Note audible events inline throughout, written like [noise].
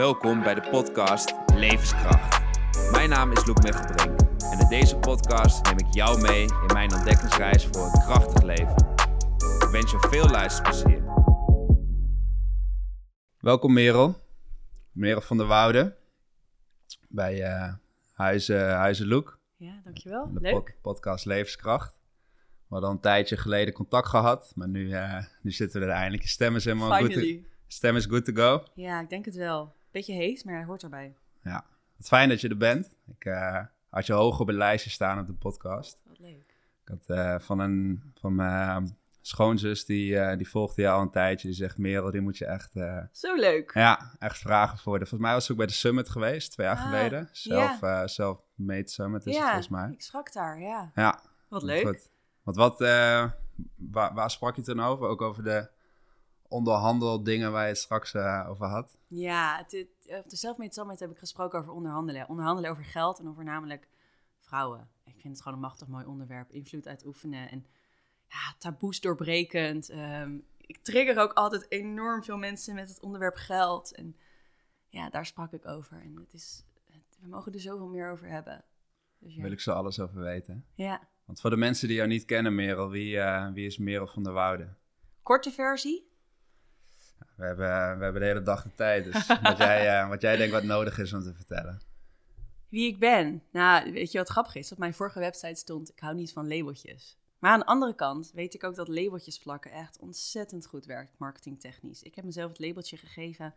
Welkom bij de podcast Levenskracht. Mijn naam is Loek Mechtelbrink en in deze podcast neem ik jou mee in mijn ontdekkingsreis voor een krachtig leven. Ik wens je veel luisterplezier. Welkom Merel, Merel van der Woude bij uh, Huizen, Huizen Loek. Ja, dankjewel. De Leuk. pod- podcast Levenskracht. We hadden al een tijdje geleden contact gehad, maar nu, eh, nu zitten we er eindelijk. Je stem is helemaal goed. Stem is good to go. Ja, ik denk het wel. Beetje heet, maar hij hoort erbij. Ja, wat fijn dat je er bent. Ik eh, had je hoog op het lijstje staan op de podcast. Wat leuk. Ik had eh, van, een, van mijn schoonzus, die, eh, die volgde je al een tijdje. Die zegt, Merel, die moet je echt, eh, Zo leuk. ja, echt vragen voor. De, volgens mij was ze ook bij de Summit geweest, twee jaar Ah, geleden. Zelf, eh self-made Summit is het ja, volgens mij. ik sprak daar, ja. Ja, Wat leuk. Goed. Want wat, eh, waar, waar sprak je toen over? Ook over de onderhandeldingen waar je het straks eh, over had? Ja, het, het- op de Selfmade Summit heb ik gesproken over onderhandelen. Onderhandelen over geld en over namelijk vrouwen. Ik vind het gewoon een machtig mooi onderwerp. Invloed uitoefenen en ja, taboes doorbrekend. Ehm, ik trigger ook altijd enorm veel mensen met het onderwerp geld. En ja, daar sprak ik over. En het is, het- we mogen er zoveel meer over hebben. Dus ja. wil ik zo alles over weten. ja. Want voor de mensen die jou niet kennen, Merel, wie, eh, wie is Merel van der Woude? Korte versie. We hebben, we hebben de hele dag de tijd, dus [laughs] wat, jij, eh, wat jij denkt wat nodig is om te vertellen. Wie ik ben? Nou, weet je wat grappig is? Op mijn vorige website stond, ik hou niet van labeltjes. Maar aan de andere kant weet ik ook dat labeltjes plakken echt ontzettend goed werkt, marketingtechnisch. Ik heb mezelf het labeltje gegeven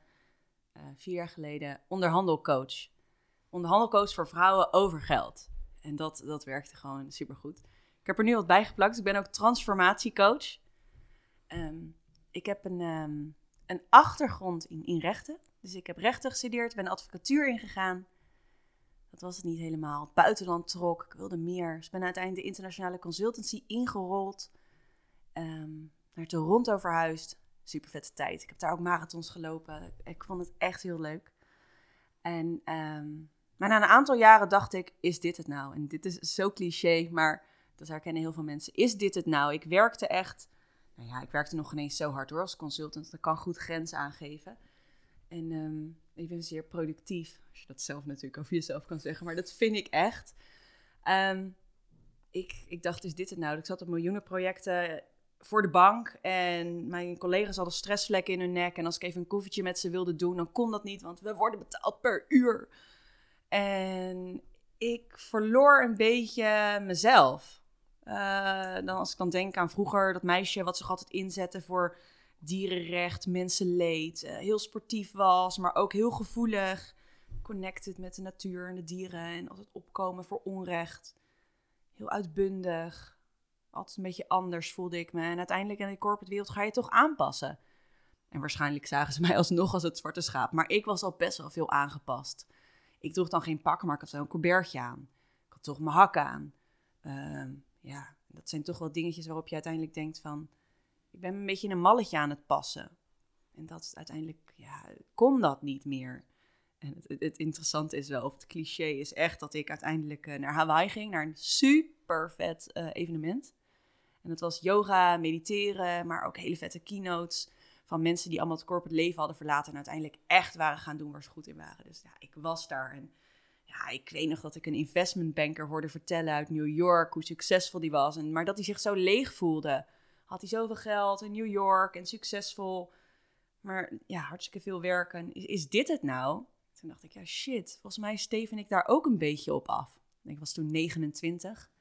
eh, vier jaar geleden, onderhandelcoach. Onderhandelcoach voor vrouwen over geld. En dat, dat werkte gewoon supergoed. Ik heb er nu wat bij geplakt. Ik ben ook transformatiecoach. Ehm, ik heb een, ehm, een achtergrond in, in rechten. Dus ik heb rechten gestudeerd, ben advocatuur ingegaan. Dat was het niet helemaal. Buitenland trok, ik wilde meer. Dus ben uiteindelijk de internationale consultancy ingerold. Ehm, naar Toronto verhuisd. Super vette tijd. Ik heb daar ook marathons gelopen. Ik vond het echt heel leuk. En, ehm, maar na een aantal jaren dacht ik, is dit het nou? En dit is zo cliché, maar dat herkennen heel veel mensen. Is dit het nou? Ik werkte echt, nou ja, ik werkte nog ineens zo hard hoor als consultant. Dat kan goed grenzen aangeven. En ehm, ik ben zeer productief, als je dat zelf natuurlijk over jezelf kan zeggen, maar dat vind ik echt. Ehm, ik, ik dacht, is dit het nou? Ik zat op miljoenen projecten voor de bank en mijn collega's hadden stressvlekken in hun nek. En als ik even een koffietje met ze wilde doen, dan kon dat niet, want we worden betaald per uur. En ik verloor een beetje mezelf. Eh, dan als ik dan denk aan vroeger, dat meisje wat zich altijd inzette voor dierenrecht, mensenleed, eh, heel sportief was, maar ook heel gevoelig, connected met de natuur en de dieren en altijd opkomen voor onrecht. Heel uitbundig, altijd een beetje anders voelde ik me. En uiteindelijk in de corporate wereld ga je toch aanpassen. En waarschijnlijk zagen ze mij alsnog als het zwarte schaap, maar ik was al best wel veel aangepast. Ik droeg dan geen pak, maar ik had wel een colbertje aan. Ik had toch mijn hak aan. Ehm, ja, dat zijn toch wel dingetjes waarop je uiteindelijk denkt van ik ben een beetje in een malletje aan het passen. En dat uiteindelijk, ja, kon dat niet meer. En het, het, het interessante is wel, of het cliché is echt dat ik uiteindelijk eh, naar Hawaii ging, naar een super vet eh, evenement. En dat was yoga, mediteren, maar ook hele vette keynotes van mensen die allemaal het corporate leven hadden verlaten en uiteindelijk echt waren gaan doen waar ze goed in waren. Dus ja, ik was daar en ik weet nog dat ik een investmentbanker hoorde vertellen uit New York hoe succesvol die was. En, maar dat hij zich zo leeg voelde had hij zoveel geld in New York en succesvol. Maar ja, hartstikke veel werken. Is, is dit het nou? Toen dacht ik, ja shit, volgens mij steven ik daar ook een beetje op af. Ik was toen 29.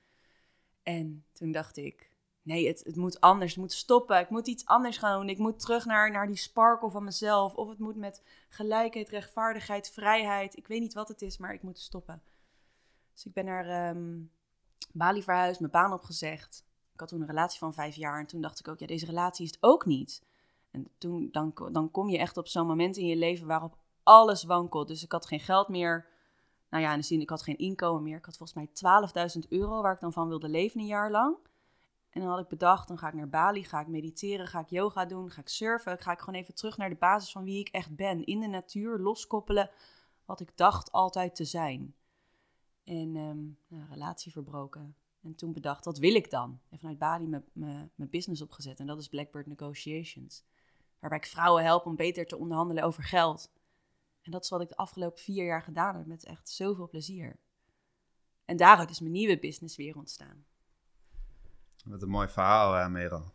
En toen dacht ik, nee, het, het moet anders. Het moet stoppen. Ik moet iets anders gaan doen. Ik moet terug naar, naar die sparkle van mezelf. Of het moet met gelijkheid, rechtvaardigheid, vrijheid. Ik weet niet wat het is, maar ik moet stoppen. Dus ik ben naar ehm, Bali verhuisd, mijn baan opgezegd. Ik had toen een relatie van vijf jaar en toen dacht ik ook, ja, deze relatie is het ook niet. En toen, dan, dan kom je echt op zo'n moment in je leven waarop alles wankelt. Dus ik had geen geld meer. Nou ja, in de zin, ik had geen inkomen meer. Ik had volgens mij 12.000 euro waar ik dan van wilde leven een jaar lang. En dan had ik bedacht, dan ga ik naar Bali, ga ik mediteren, ga ik yoga doen, ga ik surfen. Ga ik gewoon even terug naar de basis van wie ik echt ben. In de natuur, loskoppelen wat ik dacht altijd te zijn. En nou, relatie verbroken. En toen bedacht, wat wil ik dan? En vanuit Bali mijn business opgezet. En dat is Blackbird Negotiations. Waarbij ik vrouwen help om beter te onderhandelen over geld. En dat is wat ik de afgelopen vier jaar gedaan heb met echt zoveel plezier. En daaruit is mijn nieuwe business weer ontstaan. Wat een mooi verhaal, uh, Merel.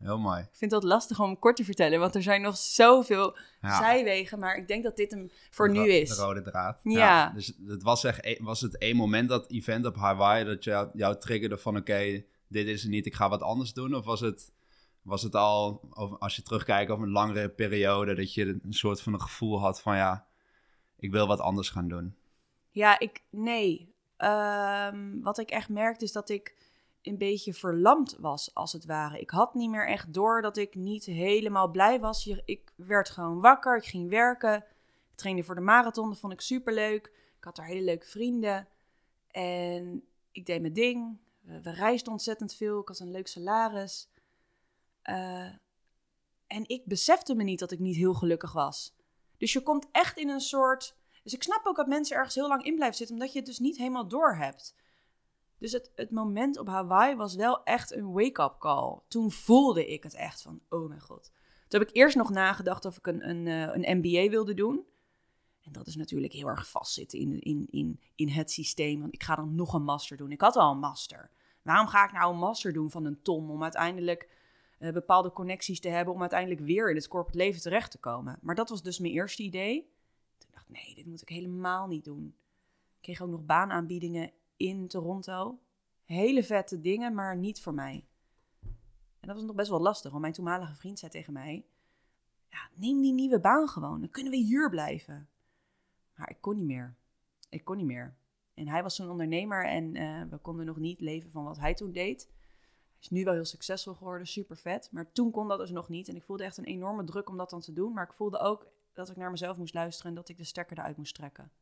Heel mooi. Ik vind dat lastig om kort te vertellen, want er zijn nog zoveel zijwegen. Maar ik denk dat dit hem voor nu is. De rode draad. Ja. dus het was, echt, e-, was het één moment dat event op Hawaii dat jou, jou triggerde van oké, dit is het niet, ik ga wat anders doen? Of was het, was het al, als je terugkijkt over een langere periode, dat je een soort van een gevoel had van ja, ik wil wat anders gaan doen? Ja, ik, nee. Ehm, wat ik echt merkte is dat ik een beetje verlamd was, als het ware. Ik had niet meer echt door dat ik niet helemaal blij was. Ik werd gewoon wakker, ik ging werken. Ik trainde voor de marathon, dat vond ik superleuk. Ik had daar hele leuke vrienden. En ik deed mijn ding. We, reisden ontzettend veel. Ik had een leuk salaris. Uh, en ik besefte me niet dat ik niet heel gelukkig was. Dus je komt echt in een soort. Dus ik snap ook dat mensen ergens heel lang in blijven zitten, omdat je het dus niet helemaal door hebt. Dus het, het moment op Hawaii was wel echt een wake-up call. Toen voelde ik het echt van, oh mijn god. Toen heb ik eerst nog nagedacht of ik een, een, eh, een MBA wilde doen. En dat is natuurlijk heel erg vastzitten in, in, in, in het systeem. Want ik ga dan nog een master doen. Ik had al een master. Waarom ga ik nou een master doen van een ton om uiteindelijk uh, bepaalde connecties te hebben om uiteindelijk weer in het corporate leven terecht te komen? Maar dat was dus mijn eerste idee. Toen dacht ik, nee, dit moet ik helemaal niet doen. Ik kreeg ook nog baanaanbiedingen in Toronto. Hele vette dingen, maar niet voor mij. En dat was nog best wel lastig, want mijn toenmalige vriend zei tegen mij: ja, Neem die nieuwe baan gewoon, dan kunnen we hier blijven. Maar ik kon niet meer. Ik kon niet meer. En hij was zo'n ondernemer en uh, we konden nog niet leven van wat hij toen deed. Hij is nu wel heel succesvol geworden, super vet. Maar toen kon dat dus nog niet. En ik voelde echt een enorme druk om dat dan te doen. Maar ik voelde ook dat ik naar mezelf moest luisteren en dat ik de stekker eruit moest trekken.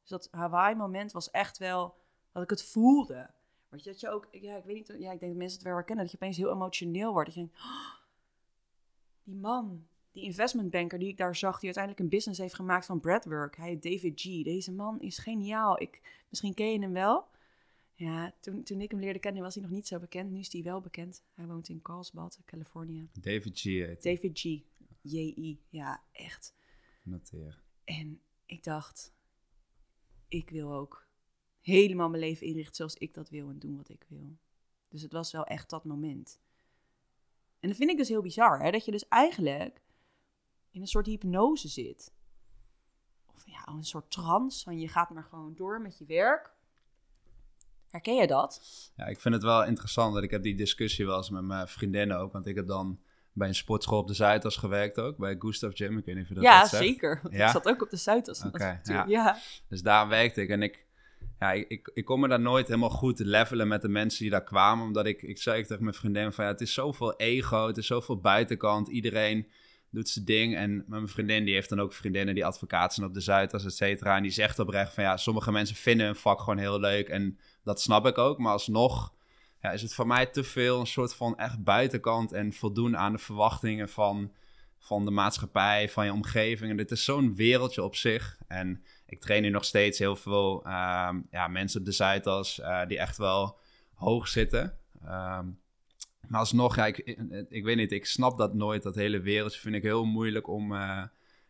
Dus dat Hawaii-moment was echt wel dat ik het voelde. Want je, dat je ook, ja, ik weet niet, ja, ik denk dat mensen het wel herkennen, dat je opeens heel emotioneel wordt. Dat je denkt, oh, die man, die investmentbanker die ik daar zag, die uiteindelijk een business heeft gemaakt van breadwork. Hij heet David G. Deze man is geniaal. Ik, misschien ken je hem wel. Ja, toen, toen ik hem leerde kennen was hij nog niet zo bekend. Nu is hij wel bekend. Hij woont in Carlsbad, Californië. David G. Heet David G. J-I. Ja, echt. Noteer. En ik dacht, ik wil ook helemaal mijn leven inricht zoals ik dat wil en doen wat ik wil. Dus het was wel echt dat moment. En dat vind ik dus heel bizar, hè? dat je dus eigenlijk in een soort hypnose zit. Of ja, een soort trance, van je gaat maar gewoon door met je werk. Herken je dat? Ja, ik vind het wel interessant dat ik heb die discussie wel eens met mijn vriendinnen ook. Want ik heb dan bij een sportschool op de Zuidas gewerkt ook, bij Gustav Gym. Ik weet niet of je dat Ja, zeker. [laughs] ja? Ik zat ook op de Zuidas. Oké, [laughs] ja. ja. Dus daar werkte ik en ik ja, ik, ik, kon me daar nooit helemaal goed levelen met de mensen die daar kwamen. Omdat ik, ik zei tegen mijn vriendin van ja, het is zoveel ego, het is zoveel buitenkant. Iedereen doet zijn ding. En mijn vriendin die heeft dan ook vriendinnen die advocaat zijn op de Zuidas, et cetera. En die zegt oprecht van ja, sommige mensen vinden hun vak gewoon heel leuk. En dat snap ik ook. Maar alsnog ja, is het voor mij te veel een soort van echt buitenkant en voldoen aan de verwachtingen van, van de maatschappij, van je omgeving. En dit is zo'n wereldje op zich. En ik train nu nog steeds heel veel ehm, ja, mensen op de Zuidas uh, die echt wel hoog zitten. Um, maar alsnog, ja, ik, ik, weet niet, ik snap dat nooit. Dat hele wereldje vind ik heel moeilijk om, uh,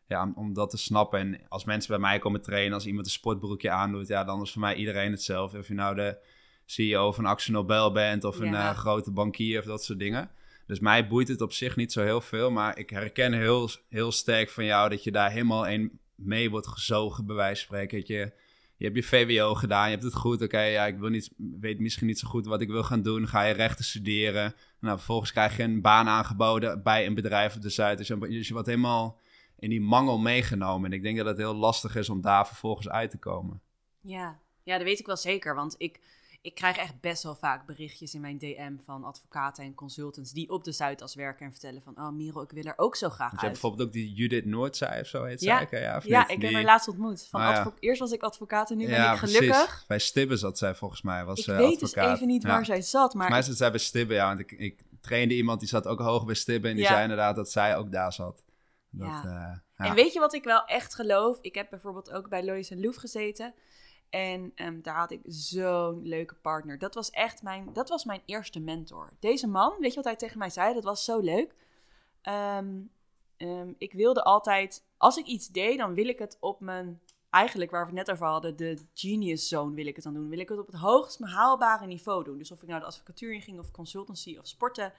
ja, om dat te snappen. En als mensen bij mij komen trainen, als iemand een sportbroekje aandoet, ja, dan is voor mij iedereen hetzelfde. Of je nou de CEO van Axel Nobel bent of een uh, grote bankier of dat soort dingen. Dus mij boeit het op zich niet zo heel veel. Maar ik herken heel, heel sterk van jou dat je daar helemaal in mee wordt gezogen, bij wijze van spreken. Je, je hebt je VWO gedaan, je hebt het goed. Oké, ja, ik wil niet, weet misschien niet zo goed wat ik wil gaan doen. Ga je rechten studeren. Nou, vervolgens krijg je een baan aangeboden bij een bedrijf op de Zuid. Dus je, dus je wordt helemaal in die mangel meegenomen. En ik denk dat het heel lastig is om daar vervolgens uit te komen. Ja, ja dat weet ik wel zeker. Want ik ik krijg echt best wel vaak berichtjes in mijn DM van advocaten en consultants die op de Zuidas werken en vertellen van, oh Miro, ik wil er ook zo graag uit. Je hebt bijvoorbeeld ook die Judith Noordzij of zo heet ja. zij, ja, of ja ik heb haar laatst ontmoet. Van oh, Eerst was ik advocaat en nu ben ik gelukkig. Precies. Bij Stibbe zat zij volgens mij, was Ik uh, weet dus even niet waar zij zat, maar... Volgens mij zat zij bij Stibbe, ja, want ik, ik trainde iemand die zat ook hoog bij Stibbe en die zei inderdaad dat zij ook daar zat. Dat, ja. Uh, en weet je wat ik wel echt geloof? Ik heb bijvoorbeeld ook bij Lois en Loef gezeten. En um, daar had ik zo'n leuke partner. Dat was echt mijn, dat was mijn eerste mentor. Deze man, weet je wat hij tegen mij zei? Dat was zo leuk. Um, ehm, ik wilde altijd, als ik iets deed, dan wil ik het op mijn, eigenlijk waar we het net over hadden, de genius zone wil ik het dan doen. Wil ik het op het hoogst haalbare niveau doen. Dus of ik nou de advocatuur in ging, of consultancy, of sporten.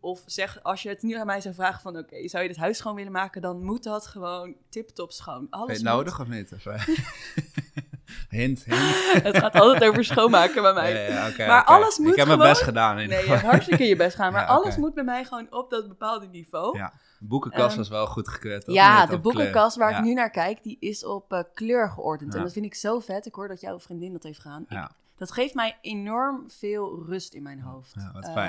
Of zeg, als je het nu aan mij zou vragen van, oké, zou je dit huis schoon willen maken, dan moet dat gewoon tip-top schoon. Alles je het nodig of niet? [laughs] Eh, hint, hint. [laughs] Het gaat altijd over schoonmaken bij mij. Ja, ja, oké, Maar alles moet Ik heb mijn best gedaan. In Nee, je hebt hartstikke je best gaan, [laughs] maar Ja, alles moet bij mij gewoon op dat bepaalde niveau. Ja. De boekenkast Ehm, was wel goed gekeurd. Ja, de boekenkast kleur. waar ik nu naar kijk, die is op eh, kleur geordend. En dat vind ik zo vet. Ik hoor dat jouw vriendin dat heeft gedaan. Ik- dat geeft mij enorm veel rust in mijn hoofd.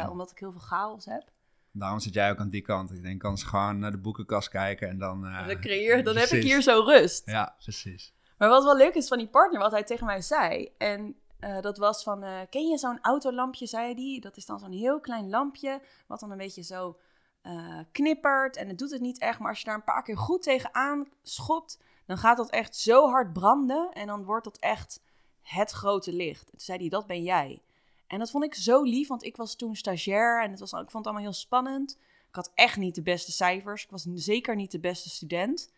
Eh, omdat ik heel veel chaos heb. Daarom zit jij ook aan die kant. Ik denk, kan ze gewoon naar de boekenkast kijken en dan... eh, dan, creëer, dan heb ik hier zo rust. Ja, precies. Maar wat wel leuk is van die partner, wat hij tegen mij zei. En eh, dat was van, eh, ken je zo'n autolampje, zei hij. Dat is dan zo'n heel klein lampje, wat dan een beetje zo eh, knippert. En het doet het niet echt, maar als je daar een paar keer goed tegenaan schopt, dan gaat dat echt zo hard branden. En dan wordt dat echt het grote licht. Toen zei hij, dat ben jij. En dat vond ik zo lief, want ik was toen stagiair en het was, ik vond het allemaal heel spannend. Ik had echt niet de beste cijfers. Ik was zeker niet de beste student.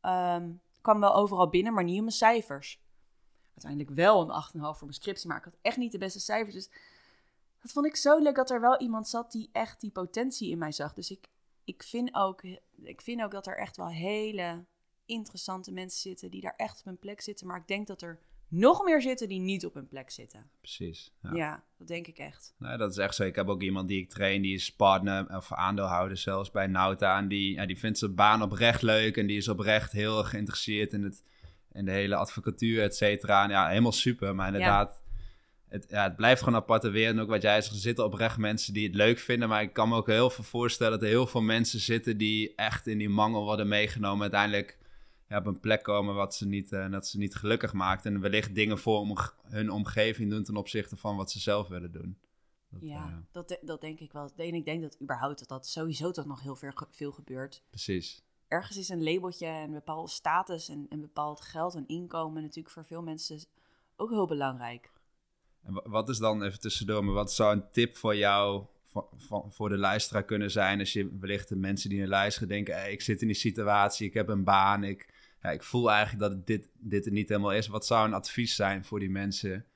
Ehm, kwam wel overal binnen, maar niet in mijn cijfers. Uiteindelijk wel een 8,5 voor mijn scriptie, maar ik had echt niet de beste cijfers. Dus dat vond ik zo leuk dat er wel iemand zat die echt die potentie in mij zag. Dus ik, ik, vind, ook, ik vind ook dat er echt wel hele interessante mensen zitten die daar echt op hun plek zitten. Maar ik denk dat er nog meer zitten die niet op hun plek zitten. Precies. Ja, Ja. dat denk ik echt. Nee, dat is echt zo. Ik heb ook iemand die ik train, die is partner of aandeelhouder zelfs bij Nauta. En die, ja, die vindt zijn baan oprecht leuk en die is oprecht heel erg geïnteresseerd in, het, in de hele advocatuur, et cetera. Ja, helemaal super. Maar inderdaad, het, ja, het blijft gewoon aparte wereld. En ook wat jij zegt, er zitten oprecht mensen die het leuk vinden. Maar ik kan me ook heel veel voorstellen dat er heel veel mensen zitten die echt in die mangel worden meegenomen. Uiteindelijk ja, op een plek komen wat ze niet, eh, dat ze niet gelukkig maakt. En wellicht dingen voor om, hun omgeving doen ten opzichte van wat ze zelf willen doen. Dat, ja, eh, dat, dat denk ik wel. En ik denk dat überhaupt dat dat sowieso toch nog heel veel, veel gebeurt. precies. ergens is een labeltje en een bepaalde status en een bepaald geld en inkomen natuurlijk voor veel mensen ook heel belangrijk. En wa- wat is dan, even tussendoor, maar wat zou een tip voor jou, voor, de luisteraar kunnen zijn? Als je wellicht de mensen die naar luisteren denken, hey, ik zit in die situatie, ik heb een baan, ik, ja, ik voel eigenlijk dat dit, dit er niet helemaal is. Wat zou een advies zijn voor die mensen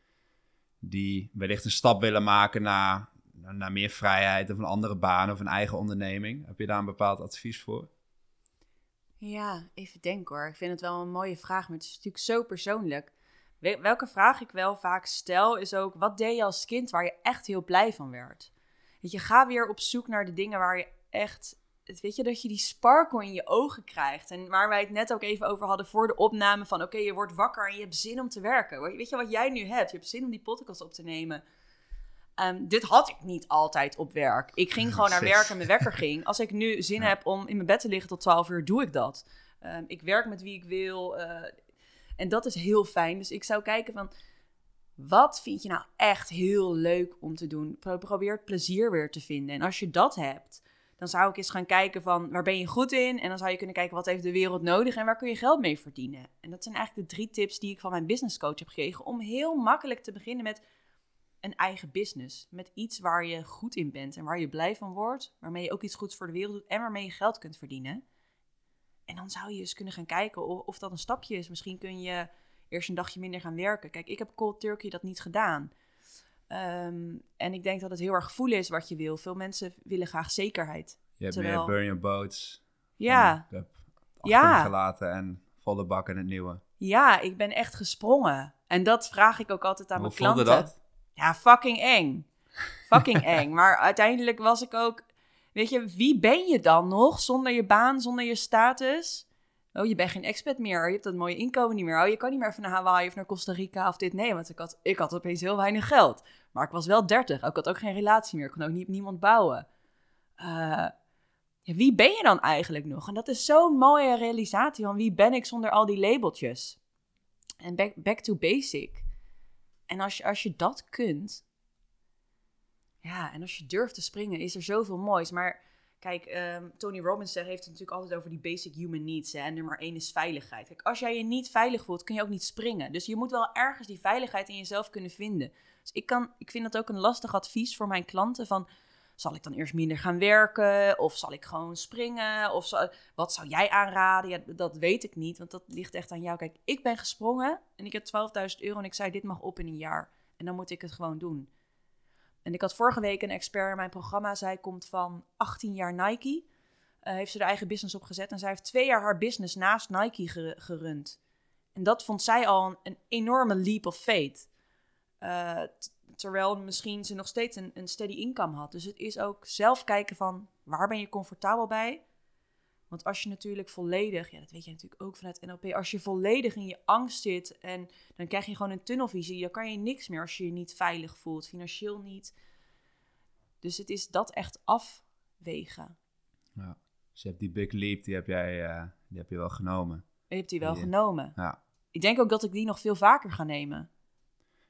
die wellicht een stap willen maken naar, naar, meer vrijheid of een andere baan of een eigen onderneming? Heb je daar een bepaald advies voor? Ja, even denken hoor. Ik vind het wel een mooie vraag, maar het is natuurlijk zo persoonlijk. We- Welke vraag ik wel vaak stel is ook, wat deed je als kind waar je echt heel blij van werd? Weet je, ga weer op zoek naar de dingen waar je echt, het- weet je, dat je die sparkle in je ogen krijgt. En waar wij het net ook even over hadden voor de opname van, oké, je wordt wakker en je hebt zin om te werken. Weet je wat jij nu hebt? Je hebt zin om die podcast op te nemen. Ehm, dit had ik niet altijd op werk. Ik ging gewoon naar werk en mijn wekker ging. Als ik nu zin Ja. heb om in mijn bed te liggen tot 12 uur, doe ik dat. Ehm, ik werk met wie ik wil. eh, en dat is heel fijn. Dus ik zou kijken van... Wat vind je nou echt heel leuk om te doen? Pro- Probeer het plezier weer te vinden. En als je dat hebt, dan zou ik eens gaan kijken van... Waar ben je goed in? En dan zou je kunnen kijken, wat heeft de wereld nodig? En waar kun je geld mee verdienen? En dat zijn eigenlijk de drie tips die ik van mijn business coach heb gekregen... om heel makkelijk te beginnen met een eigen business. Met iets waar je goed in bent en waar je blij van wordt. Waarmee je ook iets goeds voor de wereld doet en waarmee je geld kunt verdienen. En dan zou je eens kunnen gaan kijken of, of dat een stapje is. Misschien kun je eerst een dagje minder gaan werken. Kijk, ik heb cold turkey dat niet gedaan. Ehm, en ik denk dat het heel erg voelen is wat je wil. Veel mensen willen graag zekerheid. Je hebt Terwijl- meer burn your boats. Ja, heb Ja. gelaten en volle bak in het nieuwe. ja, ik ben echt gesprongen. En dat vraag ik ook altijd aan Hoe mijn klanten. dat? Ja, fucking eng. Fucking [laughs] eng. Maar uiteindelijk was ik ook... Weet je, wie ben je dan nog zonder je baan, zonder je status? Oh, je bent geen expat meer. Je hebt dat mooie inkomen niet meer. Oh, je kan niet meer even naar Hawaii of naar Costa Rica of dit. Nee, want ik had, ik had opeens heel weinig geld. Maar ik was wel 30. Ik had ook geen relatie meer. Ik kon ook niet, niemand bouwen. Eh, wie ben je dan eigenlijk nog? En dat is zo'n mooie realisatie van wie ben ik zonder al die labeltjes. En back, back to basic. En als je, als je dat kunt, ja, en als je durft te springen, is er zoveel moois. Maar kijk, ehm, Tony Robbins heeft het natuurlijk altijd over die basic human needs. Hè, en nummer één is veiligheid. Kijk, als jij je niet veilig voelt, kun je ook niet springen. Dus je moet wel ergens die veiligheid in jezelf kunnen vinden. Dus ik, kan, ik vind dat ook een lastig advies voor mijn klanten van... zal ik dan eerst minder gaan werken? Of zal ik gewoon springen? Of wat zou jij aanraden? Ja, dat weet ik niet, want dat ligt echt aan jou. Kijk, ik ben gesprongen en ik heb 12.000 euro en ik zei, dit mag op in een jaar. En dan moet ik het gewoon doen. En ik had vorige week een expert in mijn programma. Zij komt van 18 jaar Nike. Eh, heeft ze de eigen business opgezet. En zij heeft twee jaar haar business naast Nike ge- gerund. En dat vond zij al een, enorme leap of faith. Eh, terwijl misschien ze nog steeds een, een steady income had. Dus het is ook zelf kijken van waar ben je comfortabel bij. Want als je natuurlijk volledig, ja dat weet je natuurlijk ook vanuit NLP, als je volledig in je angst zit en dan krijg je gewoon een tunnelvisie, dan kan je niks meer als je je niet veilig voelt, financieel niet. Dus het is dat echt afwegen. Ja. Dus je hebt die big leap, die heb jij eh, die heb je wel genomen. Je hebt die wel genomen. Ja. Ik denk ook dat ik die nog veel vaker ga nemen.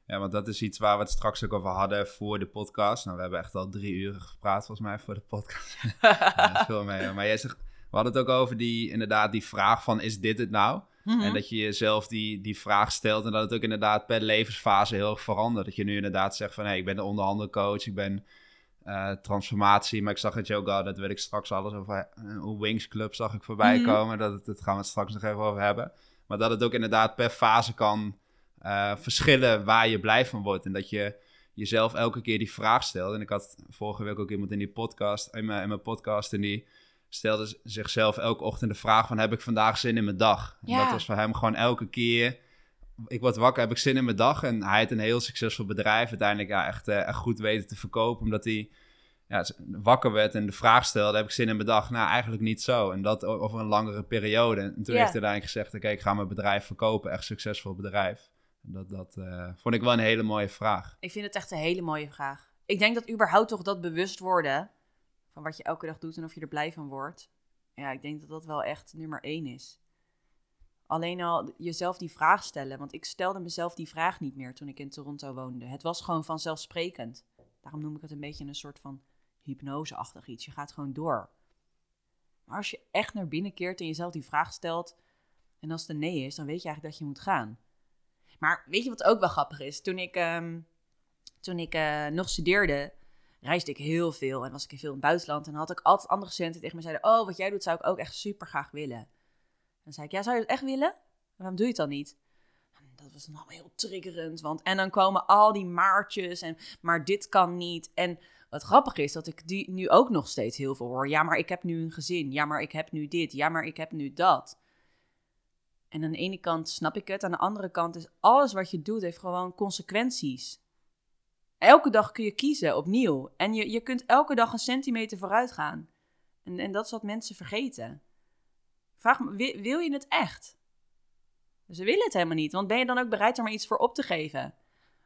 Ja, want dat is iets waar we het straks ook over hadden voor de podcast. Nou, we hebben echt al drie uur gepraat volgens mij voor de podcast. [laughs] ja, dat is veel mee. Maar jij zegt, we hadden het ook over die, inderdaad, die vraag van, is dit het nou? Mhm. En dat je jezelf die, die vraag stelt en dat het ook inderdaad per levensfase heel erg verandert. Dat je nu inderdaad zegt van, hé, ik ben de onderhandelcoach, ik ben eh, transformatie. Maar ik zag het ook al, dat wil ik straks alles over, uh, hoe Wings Club zag ik voorbij Mhm. komen. Dat, het- dat gaan we het straks nog even over hebben. Maar dat het ook inderdaad per fase kan eh, verschillen waar je blij van wordt. En dat je jezelf elke keer die vraag stelt. En ik had vorige week ook iemand in die podcast, in mijn, in mijn podcast, en die stelde zichzelf elke ochtend de vraag van, heb ik vandaag zin in mijn dag? En Ja. dat was voor hem gewoon elke keer, ik word wakker, heb ik zin in mijn dag? En hij heeft een heel succesvol bedrijf, uiteindelijk ja, echt, eh, echt goed weten te verkopen, omdat hij ja, wakker werd en de vraag stelde, heb ik zin in mijn dag? Nou, eigenlijk niet zo. En dat over een langere periode. En toen Ja. heeft hij uiteindelijk gezegd, oké, ik ga mijn bedrijf verkopen, echt succesvol bedrijf. Dat, dat eh, vond ik wel een hele mooie vraag. Ik vind het echt een hele mooie vraag. Ik denk dat überhaupt toch dat bewust worden van wat je elke dag doet en of je er blij van wordt. Ja, ik denk dat dat wel echt nummer één is. Alleen al jezelf die vraag stellen, want ik stelde mezelf die vraag niet meer toen ik in Toronto woonde. Het was gewoon vanzelfsprekend. Daarom noem ik het een beetje een soort van hypnoseachtig iets. Je gaat gewoon door. Maar als je echt naar binnen keert en jezelf die vraag stelt, en als het nee is, dan weet je eigenlijk dat je moet gaan. Maar weet je wat ook wel grappig is? Toen ik, ehm, toen ik eh, nog studeerde, reisde ik heel veel en was ik veel in het buitenland. En had ik altijd andere studenten tegen me zeiden: Oh, wat jij doet zou ik ook echt super graag willen. En dan zei ik: Ja, zou je het echt willen? Waarom doe je het dan niet? Dat was allemaal heel triggerend. Want, en dan komen al die maartjes en maar dit kan niet. En wat grappig is dat ik die nu ook nog steeds heel veel hoor. Ja, maar ik heb nu een gezin. Ja, maar ik heb nu dit. Ja, maar ik heb nu dat. En aan de ene kant snap ik het. Aan de andere kant is alles wat je doet heeft gewoon consequenties. Elke dag kun je kiezen opnieuw. En je, je kunt elke dag een centimeter vooruit gaan. En, en dat is wat mensen vergeten. Vraag me, wil, je het echt? Ze willen het helemaal niet. Want ben je dan ook bereid er maar iets voor op te geven?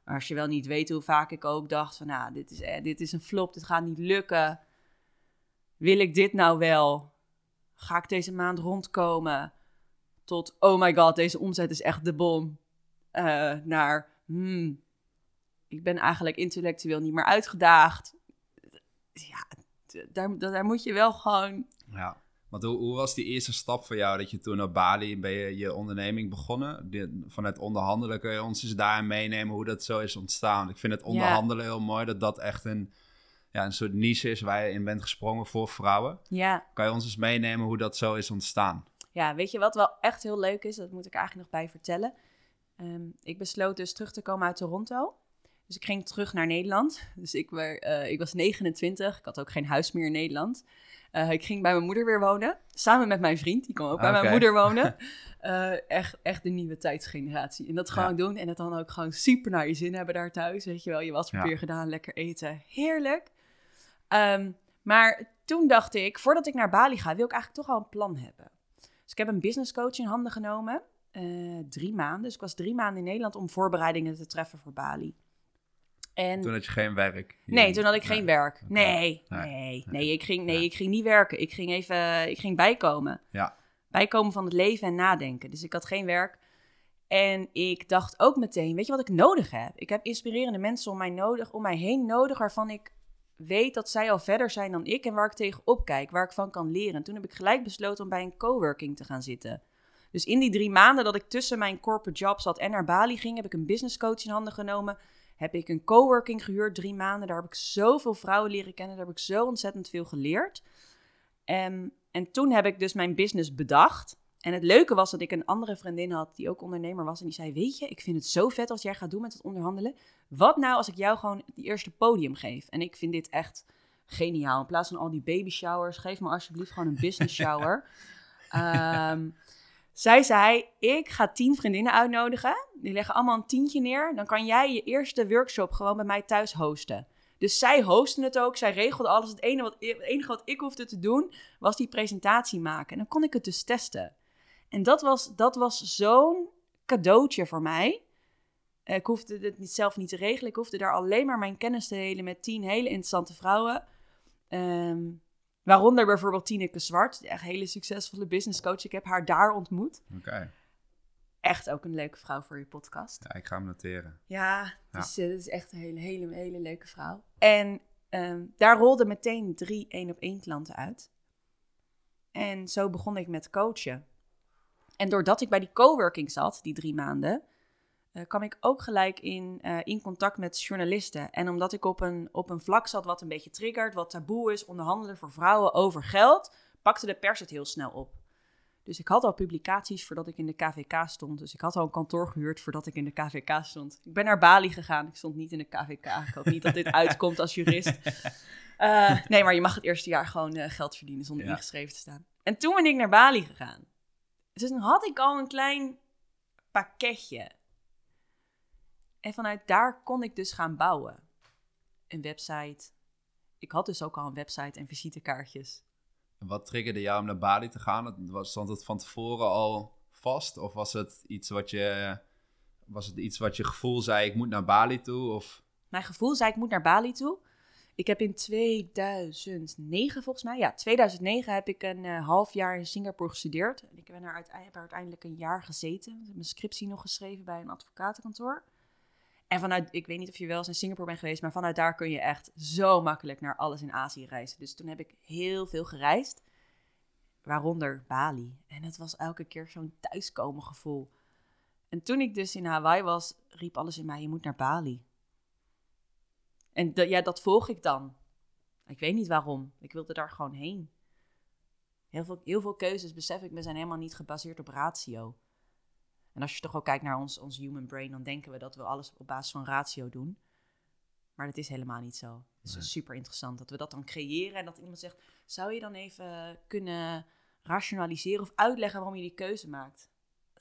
Maar als je wel niet weet hoe vaak ik ook dacht van... Nou, dit is, eh, dit is een flop, dit gaat niet lukken. Wil ik dit nou wel? Ga ik deze maand rondkomen? Tot, oh my god, deze omzet is echt de bom. Eh, naar, hmm, ik ben eigenlijk intellectueel niet meer uitgedaagd. Ja, daar, daar moet je wel gewoon... Ja. Want hoe, hoe was die eerste stap voor jou dat je toen op Bali ben je, je onderneming begonnen? Vanuit onderhandelen kun je ons eens daarin meenemen hoe dat zo is ontstaan. Ik vind het onderhandelen heel mooi, dat dat echt een, ja, een soort niche is waar je in bent gesprongen voor vrouwen. Ja, Kan je ons eens meenemen hoe dat zo is ontstaan? ja, weet je wat wel echt heel leuk is? Dat moet ik eigenlijk nog bij vertellen. Ehm, ik besloot dus terug te komen uit Toronto. Dus ik ging terug naar Nederland. Dus ik, eh, ik was 29. Ik had ook geen huis meer in Nederland. Eh, ik ging bij mijn moeder weer wonen. Samen met mijn vriend. Die kwam ook bij mijn moeder wonen. [laughs] Eh, echt, echt de nieuwe tijdsgeneratie. En dat gewoon Ja. doen. En het dan ook gewoon super naar je zin hebben daar thuis. Weet je wel, je waspapier Ja. gedaan, lekker eten. Heerlijk. Ehm, maar toen dacht ik, voordat ik naar Bali ga, wil ik eigenlijk toch al een plan hebben. Dus ik heb een business coach in handen genomen. drie maanden. Dus ik was drie maanden in Nederland om voorbereidingen te treffen voor Bali. En Toen had je geen werk. Nee, toen had ik Nee. geen werk. Nee, Nee. nee, nee, ik ging, nee, Nee. ik ging niet werken. Ik ging even, ik ging bijkomen. Ja. Bijkomen van het leven en nadenken. Dus ik had geen werk. En ik dacht ook meteen, weet je wat ik nodig heb? Ik heb inspirerende mensen om mij, nodig, om mij heen nodig, waarvan ik weet dat zij al verder zijn dan ik en waar ik tegenop kijk, waar ik van kan leren. En toen heb ik gelijk besloten om bij een coworking te gaan zitten. Dus in die drie maanden dat ik tussen mijn corporate job zat en naar Bali ging, heb ik een business coach in handen genomen. Heb ik een coworking gehuurd, drie maanden. Daar heb ik zoveel vrouwen leren kennen. Daar heb ik zo ontzettend veel geleerd. En, en toen heb ik dus mijn business bedacht. En het leuke was dat ik een andere vriendin had die ook ondernemer was. En die zei, weet je, ik vind het zo vet als jij gaat doen met het onderhandelen. Wat nou als ik jou gewoon die eerste podium geef? En ik vind dit echt geniaal. In plaats van al die baby showers, geef me alsjeblieft gewoon een business shower. [laughs] Ehm, zij zei, ik ga tien vriendinnen uitnodigen. Die leggen allemaal een tientje neer. Dan kan jij je eerste workshop gewoon bij mij thuis hosten. Dus zij hosten het ook. Zij regelde alles. Het enige wat, ik hoefde te doen, was die presentatie maken. En dan kon ik het dus testen. En dat was, dat was zo'n cadeautje voor mij. Ik hoefde het niet, zelf niet te regelen. Ik hoefde daar alleen maar mijn kennis te delen met tien hele interessante vrouwen. Ehm, waaronder bijvoorbeeld Tineke Zwart, echt hele succesvolle business coach. Ik heb haar daar ontmoet. Oké. Echt ook een leuke vrouw voor je podcast. Ja, ik ga hem noteren. Ja, dus, uh, dat is echt een hele, hele, hele leuke vrouw. En ehm, daar rolden meteen drie één op één klanten uit. En zo begon ik met coachen. En doordat ik bij die coworking zat, die drie maanden, uh, kwam ik ook gelijk in, uh, in contact met journalisten. En omdat ik op een, op een vlak zat wat een beetje triggert, wat taboe is, onderhandelen voor vrouwen over geld, pakte de pers het heel snel op. Dus ik had al publicaties voordat ik in de KVK stond. Dus ik had al een kantoor gehuurd voordat ik in de KVK stond. Ik ben naar Bali gegaan. Ik stond niet in de KVK. Ik hoop niet dat dit [laughs] uitkomt als jurist. Uh, nee, maar je mag het eerste jaar gewoon uh, geld verdienen zonder ja. ingeschreven te staan. En toen ben ik naar Bali gegaan. Dus toen had ik al een klein pakketje. En vanuit daar kon ik dus gaan bouwen. Een website. Ik had dus ook al een website en visitekaartjes. En wat triggerde jou om naar Bali te gaan? Was, stond het van tevoren al vast? Of was het iets wat je, was het iets wat je gevoel zei, ik moet naar Bali toe? Of? Mijn gevoel zei, ik moet naar Bali toe. Ik heb in 2009 volgens mij, ja, 2009 heb ik een uh, half jaar in Singapore gestudeerd. En ik ben er uiteindelijk, heb er uiteindelijk een jaar gezeten. Ik heb mijn scriptie nog geschreven bij een advocatenkantoor. En vanuit, ik weet niet of je wel eens in Singapore bent geweest, maar vanuit daar kun je echt zo makkelijk naar alles in Azië reizen. Dus toen heb ik heel veel gereisd, waaronder Bali. En het was elke keer zo'n thuiskomen gevoel. En toen ik dus in Hawaii was, riep alles in mij, je moet naar Bali. En ja, dat volg ik dan. Ik weet niet waarom. Ik wilde daar gewoon heen. Heel veel, heel veel keuzes, besef ik me, zijn helemaal niet gebaseerd op ratio. En als je toch ook kijkt naar ons, ons human brain, dan denken we dat we alles op basis van ratio doen. Maar dat is helemaal niet zo. Het is nee. super interessant dat we dat dan creëren en dat iemand zegt: zou je dan even kunnen rationaliseren of uitleggen waarom je die keuze maakt?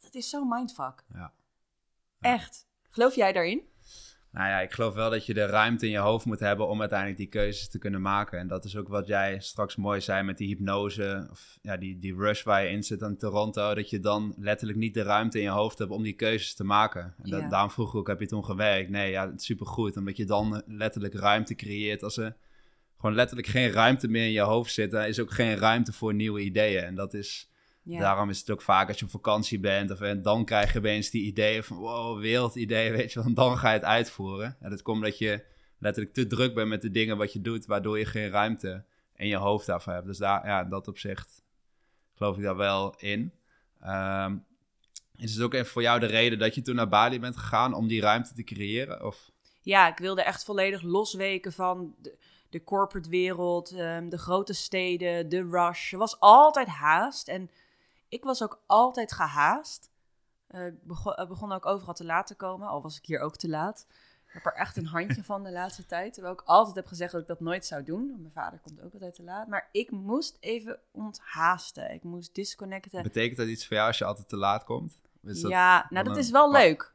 Dat is zo'n mindfuck. Ja. ja. Echt. Geloof jij daarin? Nou ja, ik geloof wel dat je de ruimte in je hoofd moet hebben om uiteindelijk die keuzes te kunnen maken. En dat is ook wat jij straks mooi zei met die hypnose, of ja, die, die rush waar je in zit aan Toronto. Dat je dan letterlijk niet de ruimte in je hoofd hebt om die keuzes te maken. En dat, Ja. daarom vroeg ik ook, heb je toen gewerkt? Nee, ja, supergoed. Omdat je dan letterlijk ruimte creëert. Als er gewoon letterlijk geen ruimte meer in je hoofd zit, dan is ook geen ruimte voor nieuwe ideeën. En dat is... Ja. Daarom is het ook vaak als je op vakantie bent of en dan krijg je opeens die ideeën van wow, wereldideeën, [laughs] weet je wel, en dan ga je het uitvoeren. En dat komt dat je letterlijk te druk bent met de dingen wat je doet, waardoor je geen ruimte in je hoofd daarvoor hebt. Dus daar, ja, dat opzicht geloof ik daar wel in. Ehm, is het ook even voor jou de reden dat je toen naar Bali bent gegaan om die ruimte te creëren? Of? ja, ik wilde echt volledig losweken van de, de corporate wereld, ehm, de grote steden, de rush. Er was altijd haast en ik was ook altijd gehaast. Eh, ik begon, ik begon ook overal te laat te komen, al was ik hier ook te laat. Ik heb er echt een handje [laughs] van de laatste tijd. Terwijl ik altijd heb gezegd dat ik dat nooit zou doen. want Mijn vader komt ook altijd te laat. Maar ik moest even onthaasten. Ik moest disconnecten. Betekent dat iets voor jou als je altijd te laat komt? Is dat ja, nou dat is wel leuk.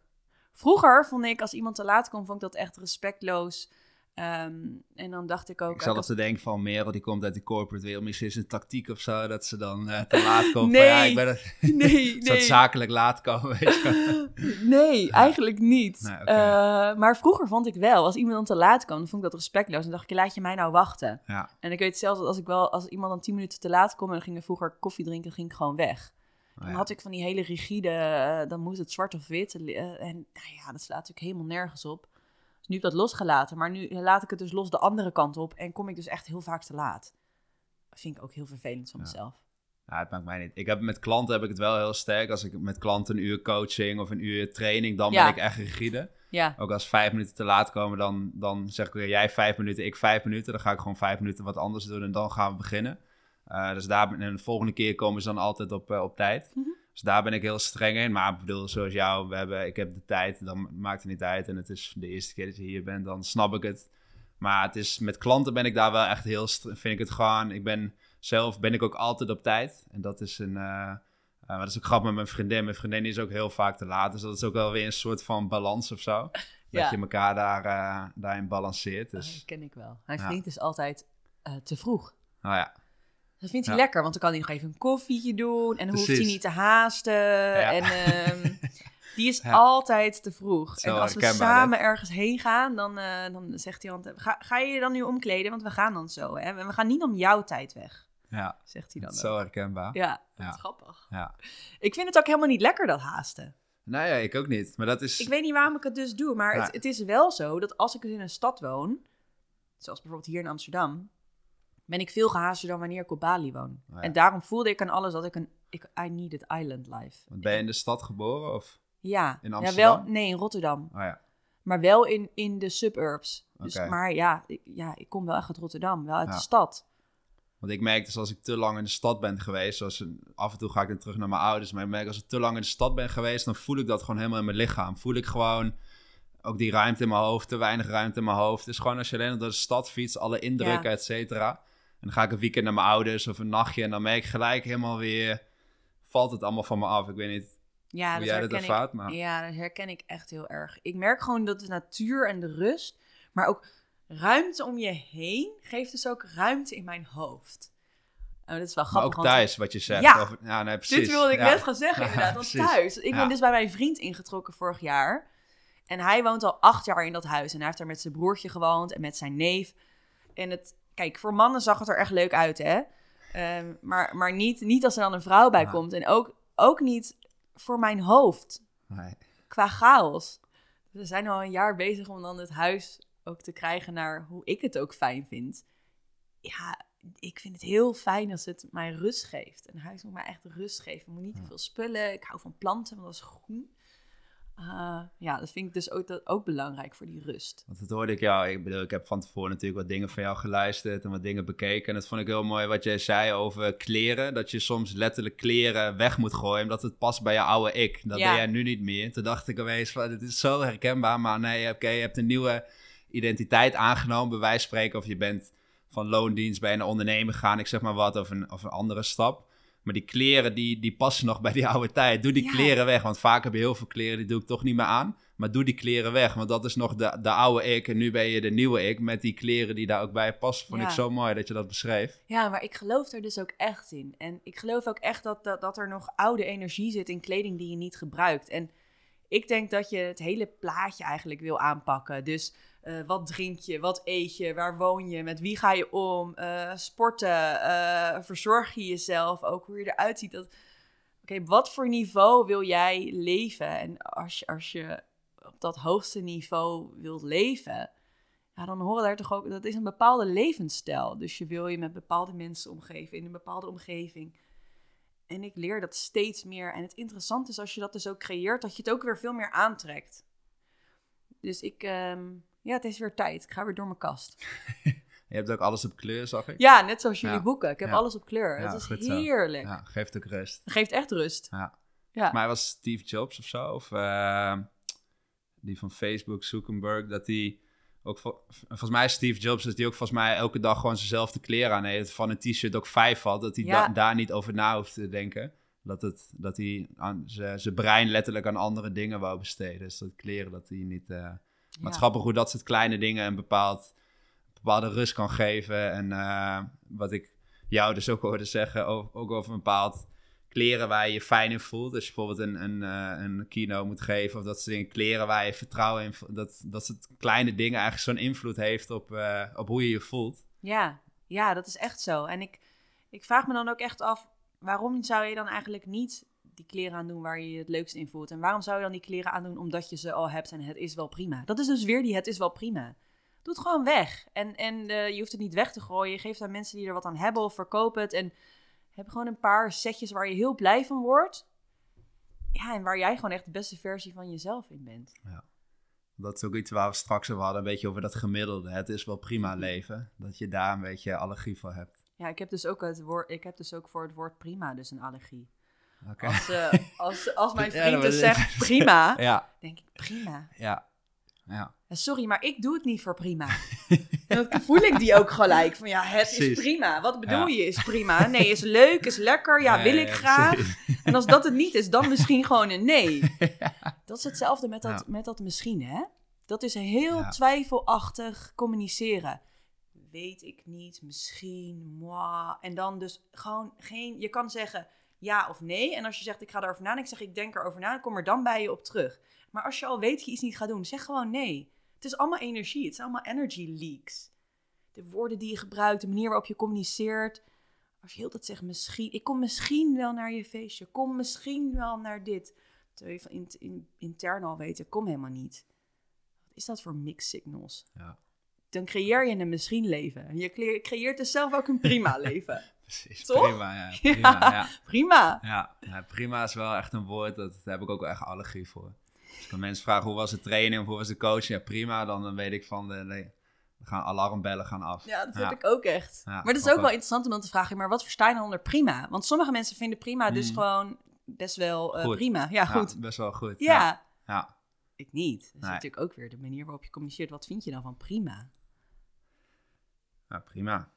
Vroeger vond ik als iemand te laat kwam, vond ik dat echt respectloos. Ehm, en dan dacht ik ook... Ik zat ik al te denken van Merel, die komt uit de corporate wereld. Misschien is het een tactiek of zo, dat ze dan eh, te laat komt. Nee. Ja, ik ben het, [laughs] Nee, [laughs] nee. zakelijk laat komen, weet je. [laughs] Nee, eigenlijk niet. Nee. Eh, maar vroeger vond ik wel, als iemand dan te laat kwam, dan vond ik dat respectloos. Dan dacht ik, laat je mij nou wachten. Ja, En ik weet zelfs dat als ik wel, als iemand dan tien minuten te laat kwam en dan ging ik vroeger koffie drinken, ging ik gewoon weg. nou Dan had ik van die hele rigide, eh, dan moest het zwart of wit. en nou ja, dat slaat natuurlijk helemaal nergens op. Nu heb ik dat losgelaten, maar nu laat ik het dus los de andere kant op en kom ik dus echt heel vaak te laat. Dat vind ik ook heel vervelend van Ja. mezelf. Ja, het maakt mij niet. Ik heb met klanten heb ik het wel heel sterk. Als ik met klanten een uur coaching of een uur training, dan Ja. ben ik echt rigide. Ja, Ook als vijf minuten te laat komen, dan, dan zeg ik weer jij vijf minuten, ik vijf minuten. Dan ga ik gewoon vijf minuten wat anders doen en dan gaan we beginnen. Eh, dus daar en de volgende keer komen ze dan altijd op, eh, op tijd. Mhm. Dus daar ben ik heel streng in. Maar ik bedoel, zoals jou, we hebben, ik heb de tijd, dan maakt het niet uit. En het is de eerste keer dat je hier bent, dan snap ik het. Maar het is, met klanten ben ik daar wel echt heel, vind ik het gewoon, ik ben zelf, ben ik ook altijd op tijd. En dat is een, maar dat is ook grappig met mijn vriendin. Mijn vriendin is ook heel vaak te laat. Dus dat is ook wel weer een soort van balans of zo. [laughs] Dat Ja. je elkaar daar, eh, daarin balanceert. dat Dus, ken ik wel. Mijn Ja. vriend is altijd te vroeg. nou ja. Dat vindt hij Ja. lekker, want dan kan hij nog even een koffietje doen. En dan hoeft hij niet te haasten. En ehm, [laughs] die is Ja. altijd te vroeg. Zo en als we samen ergens heen gaan, dan, eh, dan zegt hij altijd... Ga, ga je je dan nu omkleden? Want we gaan dan zo. Hè? We gaan niet om jouw tijd weg, Ja, zegt hij dan zo herkenbaar. Ja, dat is grappig. Ja. Ik vind het ook helemaal niet lekker, dat haasten. Nou ja, ik ook niet. Maar dat is... Ik weet niet waarom ik het dus doe, maar het, het is wel zo dat als ik dus in een stad woon, zoals bijvoorbeeld hier in Amsterdam, ben ik veel gehaaster dan wanneer ik op Bali woon. Oh ja. En daarom voelde ik aan alles dat ik een, ik, I needed island life. Want Ben je in de stad geboren? Of? Ja, In ja Amsterdam? wel, nee, in Rotterdam. Oh ja. Maar wel in, in de suburbs. Dus. Maar ja ik, ja, ik kom wel echt uit Rotterdam, wel uit Ja. de stad. Want ik merk dus als ik te lang in de stad ben geweest, zoals af en toe ga ik dan terug naar mijn ouders, maar ik merk als ik te lang in de stad ben geweest, dan voel ik dat gewoon helemaal in mijn lichaam. Voel ik gewoon ook die ruimte in mijn hoofd, te weinig ruimte in mijn hoofd. Dus gewoon als je alleen door de stad fietst, alle indrukken, Ja. et cetera. En dan ga ik een weekend naar mijn ouders of een nachtje en dan merk ik gelijk helemaal weer, valt het allemaal van me af. Ik weet niet Ja, hoe dat jij dat ervaart, ik, maar Ja, dat herken ik echt heel erg. Ik merk gewoon dat de natuur en de rust, maar ook ruimte om je heen, geeft dus ook ruimte in mijn hoofd. Oh, dat is wel maar grappig. ook want thuis, wat je zegt. Ja. Over- ja nee, precies. Dit wilde ik Ja. net gaan zeggen, [laughs] inderdaad. Want thuis. Ik ben dus bij mijn vriend ingetrokken vorig jaar. En hij woont al acht jaar in dat huis. En hij heeft daar met zijn broertje gewoond en met zijn neef. En het, kijk, voor mannen zag het er echt leuk uit, hè? Ehm, maar maar niet, niet als er dan een vrouw bij komt. En ook, ook niet voor mijn hoofd, Nee. qua chaos. We zijn al een jaar bezig om dan het huis ook te krijgen naar hoe ik het ook fijn vind. Ja, ik vind het heel fijn als het mij rust geeft. Een huis moet mij echt rust geven. Ik moet niet te veel spullen. Ik hou van planten, want dat is groen. Uh, ja, dat vind ik dus ook, dat, ook belangrijk voor die rust. Want dat hoorde ik jou. Ik bedoel, ik heb van tevoren natuurlijk wat dingen van jou geluisterd en wat dingen bekeken. En dat vond ik heel mooi wat jij zei over kleren. Dat je soms letterlijk kleren weg moet gooien, omdat het past bij je oude ik. Dat Ja. ben jij nu niet meer. Toen dacht ik opeens van, dit is zo herkenbaar. Maar nee, oké, je hebt een nieuwe identiteit aangenomen, bij wijze van spreken. Of je bent van loondienst bij een ondernemer gegaan, ik zeg maar wat, of een, of een andere stap. Maar die kleren, die, die passen nog bij die oude tijd. Doe die Ja. kleren weg, want vaak heb je heel veel kleren, die doe ik toch niet meer aan. Maar doe die kleren weg, want dat is nog de, de oude ik. En nu ben je de nieuwe ik met die kleren die daar ook bij passen. Vond Ja. ik zo mooi dat je dat beschreef. Ja, maar ik geloof er dus ook echt in. En ik geloof ook echt dat, dat, dat er nog oude energie zit in kleding die je niet gebruikt. En ik denk dat je het hele plaatje eigenlijk wil aanpakken. Dus eh, wat drink je, wat eet je, waar woon je, met wie ga je om, eh, sporten, eh, verzorg je jezelf, ook hoe je eruit ziet. Dat... Oké, wat voor niveau wil jij leven? En als je, als je op dat hoogste niveau wilt leven, ja, dan horen daar toch ook, dat is een bepaalde levensstijl. Dus je wil je met bepaalde mensen omgeven, in een bepaalde omgeving. En ik leer dat steeds meer. En het interessante is als je dat dus ook creëert, dat je het ook weer veel meer aantrekt. Dus ik, ehm, ja, het is weer tijd. Ik ga weer door mijn kast. [laughs] Je hebt ook alles op kleur, zag ik. Ja, net zoals jullie Ja. boeken. Ik heb Ja. alles op kleur. Ja, het is heerlijk. Ja, geeft ook rust. Het geeft echt rust. Ja. Ja. Volgens mij was Steve Jobs of zo, of eh, die van Facebook, Zuckerberg, dat die ook, vol- volgens mij Steve Jobs, dat die ook volgens mij elke dag gewoon zijnzelfde kleren aan heeft, van een t-shirt ook vijf had, dat hij da- daar niet over na hoeft te denken. Dat, het, dat hij aan zijn brein letterlijk aan andere dingen wou besteden. Dus dat kleren, dat hij niet... eh, Maar het grappig hoe dat soort kleine dingen een bepaald, bepaalde rust kan geven. En eh, wat ik jou dus ook hoorde zeggen, ook, ook over een bepaald kleren waar je je fijn in voelt. Je bijvoorbeeld een, een, eh, een kino moet geven of dat soort dingen. Kleren waar je vertrouwen in voelt. Dat, dat soort kleine dingen eigenlijk zo'n invloed heeft op, eh, op hoe je je voelt. Ja, ja, dat is echt zo. En ik, ik vraag me dan ook echt af, waarom zou je dan eigenlijk niet die kleren aandoen waar je je het leukst in voelt? En waarom zou je dan die kleren aandoen omdat je ze al hebt en het is wel prima? Dat is dus weer die het is wel prima. Doe het gewoon weg. En, en eh, je hoeft het niet weg te gooien. Je geeft aan mensen die er wat aan hebben of verkoop het. En Heb gewoon een paar setjes waar je heel blij van wordt. Ja, en waar jij gewoon echt de beste versie van jezelf in bent. Ja. Dat is ook iets waar we straks over hadden, een beetje over dat gemiddelde. Het is wel prima leven, dat je daar een beetje allergie voor hebt. Ja, ik heb dus ook, het woord, ik heb dus ook voor het woord prima dus een allergie. Als, eh, [laughs] als, als mijn vriend dus zegt prima, [laughs] Ja, denk ik prima. ja, ja. Sorry, maar ik doe het niet voor prima. [laughs] Dan voel ik die ook gelijk. Van ja, het is prima. Wat bedoel je is prima? Nee, is leuk, is lekker. Ja, wil ik graag. precies. En als dat het niet is, dan misschien gewoon een nee. Dat is hetzelfde met dat, met dat misschien, hè? Dat is heel twijfelachtig communiceren. Weet ik niet, misschien, moi. En dan dus gewoon geen... Je kan zeggen ja of nee. En als je zegt ik ga erover nadenken, zeg ik denk erover na. Kom er dan bij je op terug. Maar als je al weet dat je iets niet gaat doen, zeg gewoon nee. Het is allemaal energie. Het zijn allemaal energy leaks. De woorden die je gebruikt, de manier waarop je communiceert. Als je heel dat zegt, misschien, ik kom misschien wel naar je feestje. Kom misschien wel naar dit. Terwijl je van in, in- intern al weet, ik kom helemaal niet. Wat is dat voor mixed signals? Ja. Dan creëer je een misschien leven. Je cre- creëert dus zelf ook een prima [laughs] leven. Precies, Toch? prima. [laughs] Ja, prima, ja. Prima. Ja, ja, prima is wel echt een woord, dat, daar heb ik ook wel echt allergie voor. Als ik aan mensen vraag hoe was de training of hoe was de coaching, ja prima, dan, dan weet ik van, de, nee, dan gaan alarmbellen gaan af. Ja, dat heb ik ook echt. Maar dat is ook wel. interessant om dan te vragen, maar wat versta je dan onder prima? Want sommige mensen vinden prima dus Mm. gewoon best wel eh, prima. Ja, goed. best wel goed. Ja. Ja. Ik niet. Dat is Nee. natuurlijk ook weer de manier waarop je communiceert. Wat vind je dan van prima? Ja, prima.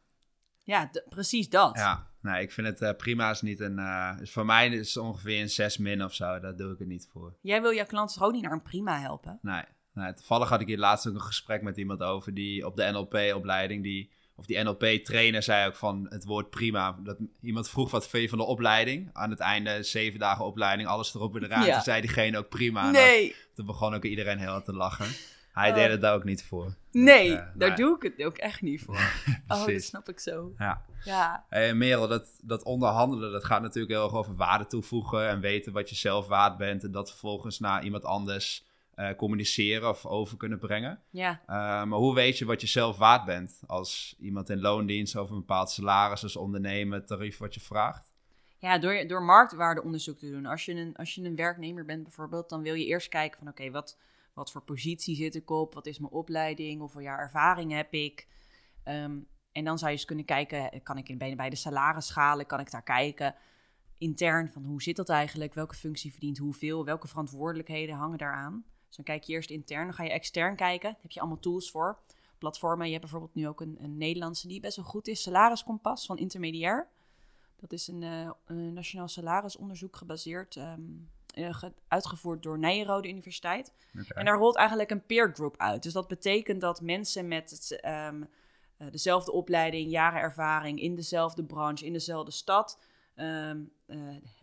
Ja, precies dat. Ja, nee, ik vind het eh, prima is niet een, eh, voor mij is het ongeveer een 6 min of zo, daar doe ik het niet voor. Jij wil jouw klanten toch ook niet naar een prima helpen? Nee, nee, toevallig had ik hier laatst ook een gesprek met iemand over die op de NLP-opleiding, die, of die NLP-trainer zei ook van het woord prima. Dat iemand vroeg wat vind je van de opleiding? Aan het einde, zeven dagen opleiding, alles erop en eraan. Ja. Toen zei diegene ook prima. En Nee, dat- toen begon ook iedereen heel hard te lachen. Hij deed het daar ook niet voor. nee, eh, daar nee. doe ik het ook echt niet voor. [laughs] oh, dat snap ik zo. Ja. Ja, Hey, Merel, dat, dat onderhandelen, dat gaat natuurlijk heel erg over waarde toevoegen en weten wat je zelf waard bent en dat vervolgens naar iemand anders eh, communiceren of over kunnen brengen. ja. Eh, maar hoe weet je wat je zelf waard bent als iemand in loondienst over een bepaald salaris als ondernemer, het tarief wat je vraagt? Ja, door, door marktwaardeonderzoek te doen. Als je, een, als je een werknemer bent bijvoorbeeld, dan wil je eerst kijken van oké, wat, wat voor positie zit ik op? Wat is mijn opleiding? Hoeveel jaar ervaring heb ik? Ehm, en dan zou je eens kunnen kijken, kan ik in, bij, de salarisschalen, kan ik daar kijken intern van hoe zit dat eigenlijk? Welke functie verdient hoeveel? Welke verantwoordelijkheden hangen daaraan? Dus dan kijk je eerst intern, dan ga je extern kijken. Daar heb je allemaal tools voor. Platformen, je hebt bijvoorbeeld nu ook een, een Nederlandse die best wel goed is. Salariskompas van Intermediair. Dat is een, eh, een nationaal salarisonderzoek gebaseerd, ehm, eh, uitgevoerd door Nijrode Universiteit. En daar rolt eigenlijk een peer group uit. Dus dat betekent dat mensen met het, ehm, eh, dezelfde opleiding, jaren ervaring in dezelfde branche, in dezelfde stad, ehm, eh,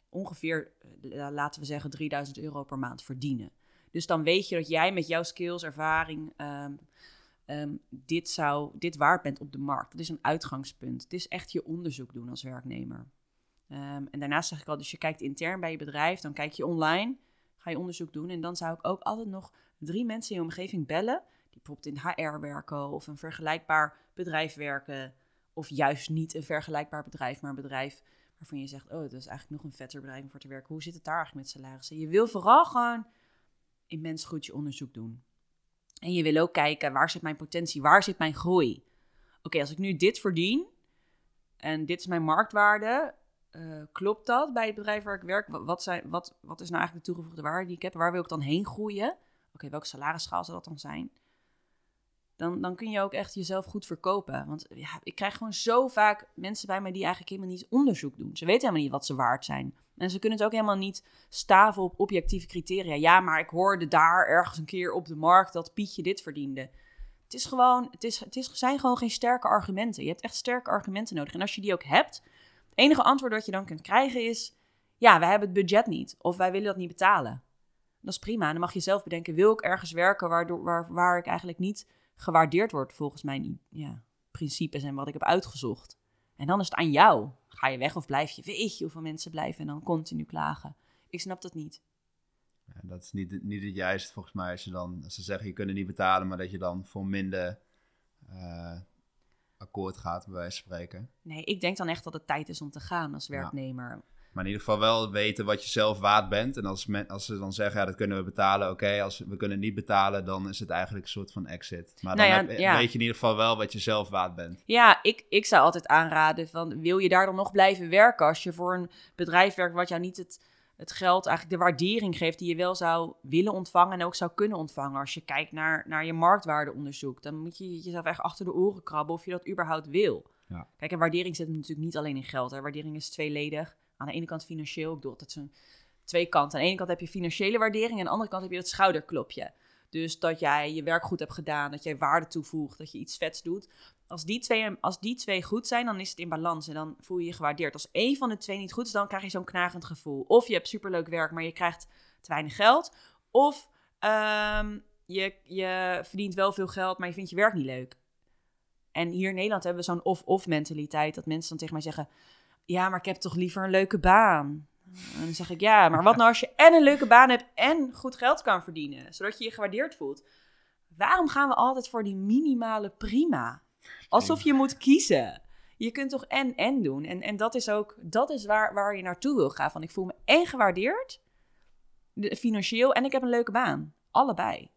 ongeveer, eh, laten we zeggen, 3000 euro per maand verdienen. Dus dan weet je dat jij met jouw skills, ervaring, ehm, dit, zou, dit waard bent op de markt. Dat is een uitgangspunt. Het is echt je onderzoek doen als werknemer. Ehm, en daarnaast zeg ik al, dus je kijkt intern bij je bedrijf, dan kijk je online, ga je onderzoek doen. En dan zou ik ook altijd nog drie mensen in je omgeving bellen, die bijvoorbeeld in HR werken of een vergelijkbaar bedrijf werken. Of juist niet een vergelijkbaar bedrijf, maar een bedrijf waarvan je zegt, oh, dat is eigenlijk nog een vetter bedrijf om voor te werken. Hoe zit het daar eigenlijk met salarissen? Je wil vooral gewoon immens goed je onderzoek doen. En je wil ook kijken, waar zit mijn potentie? Waar zit mijn groei? Oké, als ik nu dit verdien en dit is mijn marktwaarde, eh, klopt dat bij het bedrijf waar ik werk? Wat, zijn, wat, wat is nou eigenlijk de toegevoegde waarde die ik heb? Waar wil ik dan heen groeien? Oké, welke salarisschaal zal dat dan zijn? Dan, dan kun je ook echt jezelf goed verkopen. Want ja, ik krijg gewoon zo vaak mensen bij mij die eigenlijk helemaal niet onderzoek doen. Ze weten helemaal niet wat ze waard zijn. En ze kunnen het ook helemaal niet staven op objectieve criteria. Ja, maar ik hoorde daar ergens een keer op de markt dat Pietje dit verdiende. Het is gewoon, het, is, het is, zijn gewoon geen sterke argumenten. Je hebt echt sterke argumenten nodig. En als je die ook hebt, enige antwoord dat je dan kunt krijgen is: ja, wij hebben het budget niet. Of wij willen dat niet betalen. Dat is prima. Dan mag je zelf bedenken: wil ik ergens werken waardoor, waar, waar ik eigenlijk niet gewaardeerd word volgens mijn ja, principes en wat ik heb uitgezocht? En dan is het aan jou. Ga je weg of blijf je? Weet je hoeveel mensen blijven en dan continu klagen? Ik snap dat niet. Ja, dat is niet, niet het juiste volgens mij als je dan, als ze zeggen je kunt het niet betalen, maar dat je dan voor minder, eh, akkoord gaat, bij wijze van spreken. Nee, ik denk dan echt dat het tijd is om te gaan als werknemer. Maar in ieder geval wel weten wat je zelf waard bent. En als, men, als ze dan zeggen, ja, dat kunnen we betalen. Oké, als we kunnen niet betalen, dan is het eigenlijk een soort van exit. Maar dan Nou ja, heb- ja. weet je in ieder geval wel wat je zelf waard bent. Ja, ik, ik zou altijd aanraden van wil je daar dan nog blijven werken als je voor een bedrijf werkt wat jou niet het, het geld, eigenlijk de waardering geeft die je wel zou willen ontvangen en ook zou kunnen ontvangen. Als je kijkt naar, naar je marktwaardeonderzoek, dan moet je jezelf echt achter de oren krabben of je dat überhaupt wil. Ja. Kijk, en waardering zit natuurlijk niet alleen in geld. Hè. Waardering is tweeledig. Aan de ene kant financieel, ik bedoel, dat zijn twee kanten. Aan de ene kant heb je financiële waardering en aan de andere kant heb je dat schouderklopje. Dus dat jij je werk goed hebt gedaan, dat jij waarde toevoegt, dat je iets vets doet. Als die, twee, als die twee goed zijn, dan is het in balans en dan voel je je gewaardeerd. Als één van de twee niet goed is, dan krijg je zo'n knagend gevoel. Of je hebt superleuk werk, maar je krijgt te weinig geld. Of ehm, je, je verdient wel veel geld, maar je vindt je werk niet leuk. En hier in Nederland hebben we zo'n of-of mentaliteit. Dat mensen dan tegen mij zeggen, ja, maar ik heb toch liever een leuke baan. En dan zeg ik, ja, maar wat nou als je [laughs] en een leuke baan hebt en goed geld kan verdienen, zodat je je gewaardeerd voelt. Waarom gaan we altijd voor die minimale prima? Alsof je moet kiezen. Je kunt toch en en doen. En, en dat is ook, dat is waar, waar je naartoe wil gaan. Van ik voel me en gewaardeerd, de- financieel, en ik heb een leuke baan. Allebei.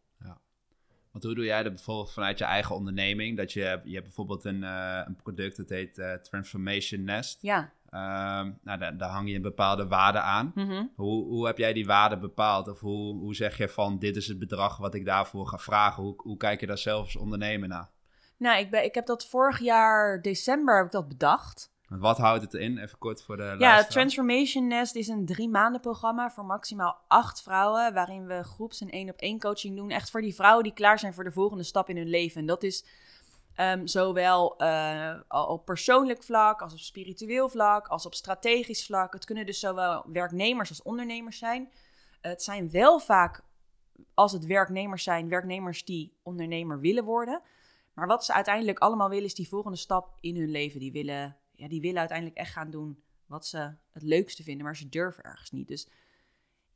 Want hoe doe jij dat bijvoorbeeld vanuit je eigen onderneming? Dat je, je hebt bijvoorbeeld een, eh, een product dat heet eh, Transformation Nest. Ja. Ehm, nou, daar, daar hang je een bepaalde waarde aan. Mhm. Hoe, hoe heb jij die waarde bepaald? Of hoe, hoe zeg je van dit is het bedrag wat ik daarvoor ga vragen? Hoe, hoe kijk je daar zelf als ondernemer naar? Nou, ik, ben, ik heb dat vorig jaar december heb ik dat bedacht. Wat houdt het in? Even kort voor de Ja, luisteraar. Transformation Nest is een drie maanden programma voor maximaal acht vrouwen. Waarin we groeps- en één op één coaching doen. Echt voor die vrouwen die klaar zijn voor de volgende stap in hun leven. En dat is ehm, zowel eh, op persoonlijk vlak, als op spiritueel vlak, als op strategisch vlak. Het kunnen dus zowel werknemers als ondernemers zijn. Het zijn wel vaak, als het werknemers zijn, werknemers die ondernemer willen worden. Maar wat ze uiteindelijk allemaal willen, is die volgende stap in hun leven. Die willen, ja, die willen uiteindelijk echt gaan doen wat ze het leukste vinden, maar ze durven ergens niet. Dus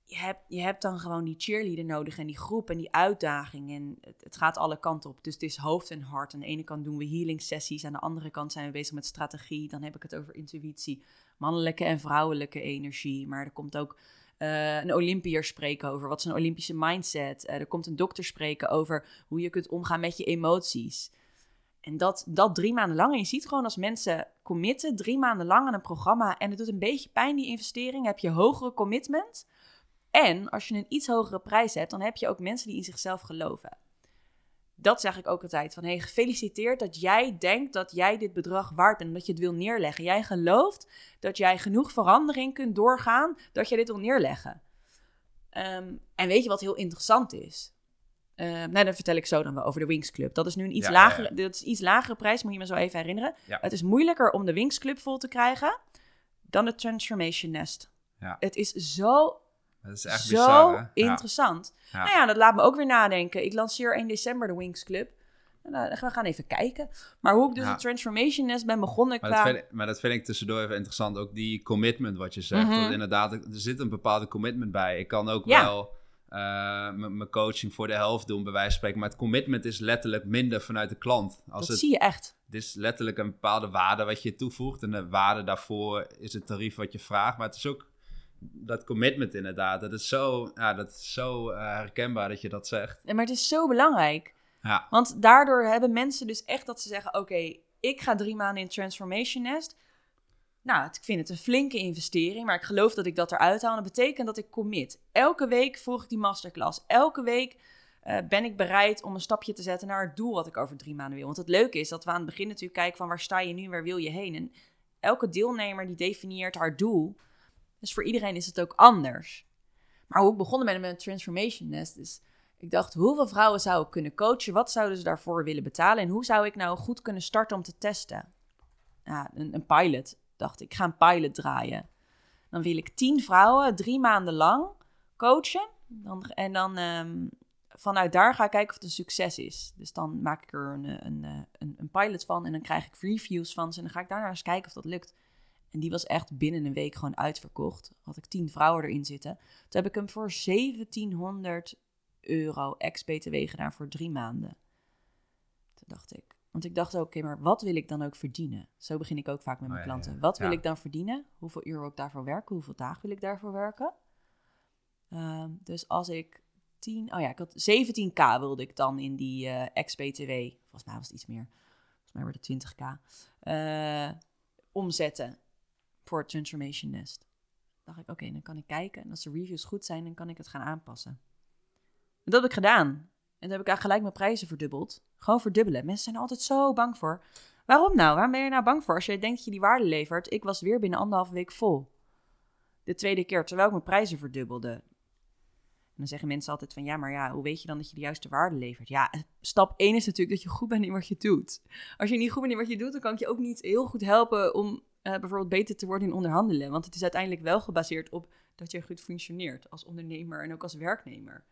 je hebt, je hebt dan gewoon die cheerleader nodig en die groep en die uitdaging. En het, het gaat alle kanten op. Dus het is hoofd en hart. Aan de ene kant doen we healing sessies, aan de andere kant zijn we bezig met strategie. Dan heb ik het over intuïtie, mannelijke en vrouwelijke energie. Maar er komt ook eh, een Olympiër spreken over wat is een Olympische mindset. Eh, er komt een dokter spreken over hoe je kunt omgaan met je emoties. En dat, dat drie maanden lang. En je ziet gewoon als mensen committen drie maanden lang aan een programma. En het doet een beetje pijn, die investering. Heb je hogere commitment. En als je een iets hogere prijs hebt, dan heb je ook mensen die in zichzelf geloven. Dat zeg ik ook altijd. Van hey, gefeliciteerd dat jij denkt dat jij dit bedrag waard bent. Dat je het wil neerleggen. Jij gelooft dat jij genoeg verandering kunt doorgaan. Dat je dit wil neerleggen. Ehm, en weet je wat heel interessant is? Eh, nou, dan vertel ik zo dan wel over de Wings Club. Dat is nu een iets, Ja, ja, ja. lagere, Dat is iets lagere prijs, moet je me zo even herinneren. Ja. Het is moeilijker om de Wings Club vol te krijgen dan de Transformation Nest. Ja. Het is zo, Dat is echt zo bizar, interessant. Ja. Nou ja, dat laat me ook weer nadenken. Ik lanceer 1 december de Wings Club. We gaan even kijken. Maar hoe ik dus Ja. de Transformation Nest ben begonnen Maar qua... dat, vind ik, maar dat vind ik tussendoor even interessant. Ook die commitment wat je zegt. Mhm. Dat inderdaad, er zit een bepaalde commitment bij. Ik kan ook Ja. wel eh, mijn coaching voor de helft doen, bij wijze van spreken. Maar het commitment is letterlijk minder vanuit de klant. Als dat het, zie je echt. het is letterlijk een bepaalde waarde wat je toevoegt. En de waarde daarvoor is het tarief wat je vraagt. Maar het is ook dat commitment inderdaad. Dat is zo, ja, dat is zo eh, herkenbaar dat je dat zegt. Maar het is zo belangrijk. Ja, Want daardoor hebben mensen dus echt dat ze zeggen: Oké, ik ga drie maanden in Transformation Nest. Nou, ik vind het een flinke investering, maar ik geloof dat ik dat eruit haal. En dat betekent dat ik commit. Elke week volg ik die masterclass. Elke week eh, ben ik bereid om een stapje te zetten naar het doel wat ik over drie maanden wil. Want het leuke is dat we aan het begin natuurlijk kijken van waar sta je nu en waar wil je heen. En elke deelnemer die definieert haar doel. Dus voor iedereen is het ook anders. Maar hoe ik begonnen met een Transformation Nest is... Ik dacht, hoeveel vrouwen zou ik kunnen coachen? Wat zouden ze daarvoor willen betalen? En hoe zou ik nou goed kunnen starten om te testen? Ja, een, een pilot, dacht ik. Ik ga een pilot draaien. Dan wil ik tien vrouwen drie maanden lang coachen. Dan, en dan ehm, vanuit daar ga ik kijken of het een succes is. Dus dan maak ik er een, eh, een, eh, een, een pilot van en dan krijg ik reviews van ze. En dan ga ik daarna eens kijken of dat lukt. En die was echt binnen een week gewoon uitverkocht. Had ik tien vrouwen erin zitten. Toen heb ik hem voor 1700 euro ex-BTW gedaan voor drie maanden. Toen dacht ik, Want ik dacht ook, oké, maar wat wil ik dan ook verdienen? Zo begin ik ook vaak met mijn Oh, ja, klanten. ja. Wat wil ik dan verdienen? Hoeveel uur wil ik daarvoor werken? Hoeveel dagen wil ik daarvoor werken? Ehm, dus als ik 10, oh ja, ik had 17k wilde ik dan in die eh ex-BTW, volgens mij was het iets meer, volgens mij wordt het 20k, eh, omzetten voor het Transformation Nest. dacht ik, oké, dan kan ik kijken en als de reviews goed zijn, dan kan ik het gaan aanpassen. En dat heb ik gedaan. En toen heb ik eigenlijk gelijk mijn prijzen verdubbeld. Gewoon verdubbelen. Mensen zijn altijd zo bang voor. Waarom nou? Waarom ben je nou bang voor? Als je denkt dat je die waarde levert. Ik was weer binnen anderhalve week vol. De tweede keer, terwijl ik mijn prijzen verdubbelde. En dan zeggen mensen altijd van, ja, maar ja, hoe weet je dan dat je de juiste waarde levert? Ja, stap 1 is natuurlijk dat je goed bent in wat je doet. Als je niet goed bent in wat je doet, dan kan ik je ook niet heel goed helpen om bijvoorbeeld beter te worden in onderhandelen. Want het is uiteindelijk wel gebaseerd op dat je goed functioneert als ondernemer en ook als werknemer.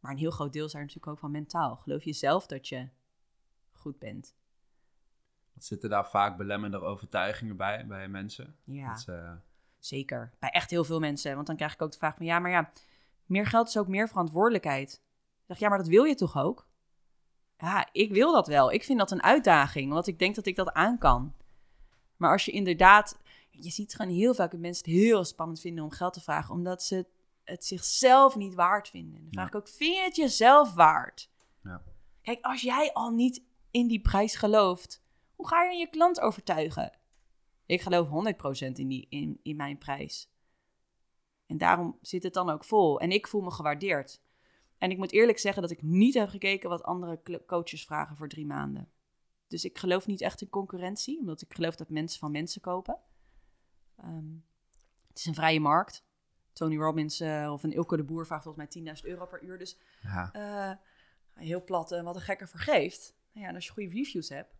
Maar een heel groot deel daar natuurlijk ook van mentaal. Geloof je zelf dat je goed bent? Wat zitten daar vaak belemmerende overtuigingen bij, bij mensen? Ja, Dat ze- zeker. Bij echt heel veel mensen. Want dan krijg ik ook de vraag van, ja, maar ja, meer geld is ook meer verantwoordelijkheid. Ik zeg, ja, maar dat wil je toch ook? Ja, ik wil dat wel. Ik vind dat een uitdaging, want ik denk dat ik dat aan kan. Maar als je inderdaad, je ziet gewoon heel vaak dat mensen het heel spannend vinden om geld te vragen, omdat ze het zichzelf niet waard vinden. Dan vraag ik ook, vind je het jezelf waard? Ja. Kijk, als jij al niet in die prijs gelooft, hoe ga je dan je klant overtuigen? Ik geloof 100% in, die, in, in mijn prijs. En daarom zit het dan ook vol. En ik voel me gewaardeerd. En ik moet eerlijk zeggen dat ik niet heb gekeken wat andere coaches vragen voor drie maanden. Dus ik geloof niet echt in concurrentie, omdat ik geloof dat mensen van mensen kopen. Ehm, het is een vrije markt. Tony Robbins eh, of een Ilko de Boer vraagt volgens mij 10.000 euro per uur. Dus ja. eh, heel plat en wat een gekker vergeeft. Nou ja, en als je goede reviews hebt.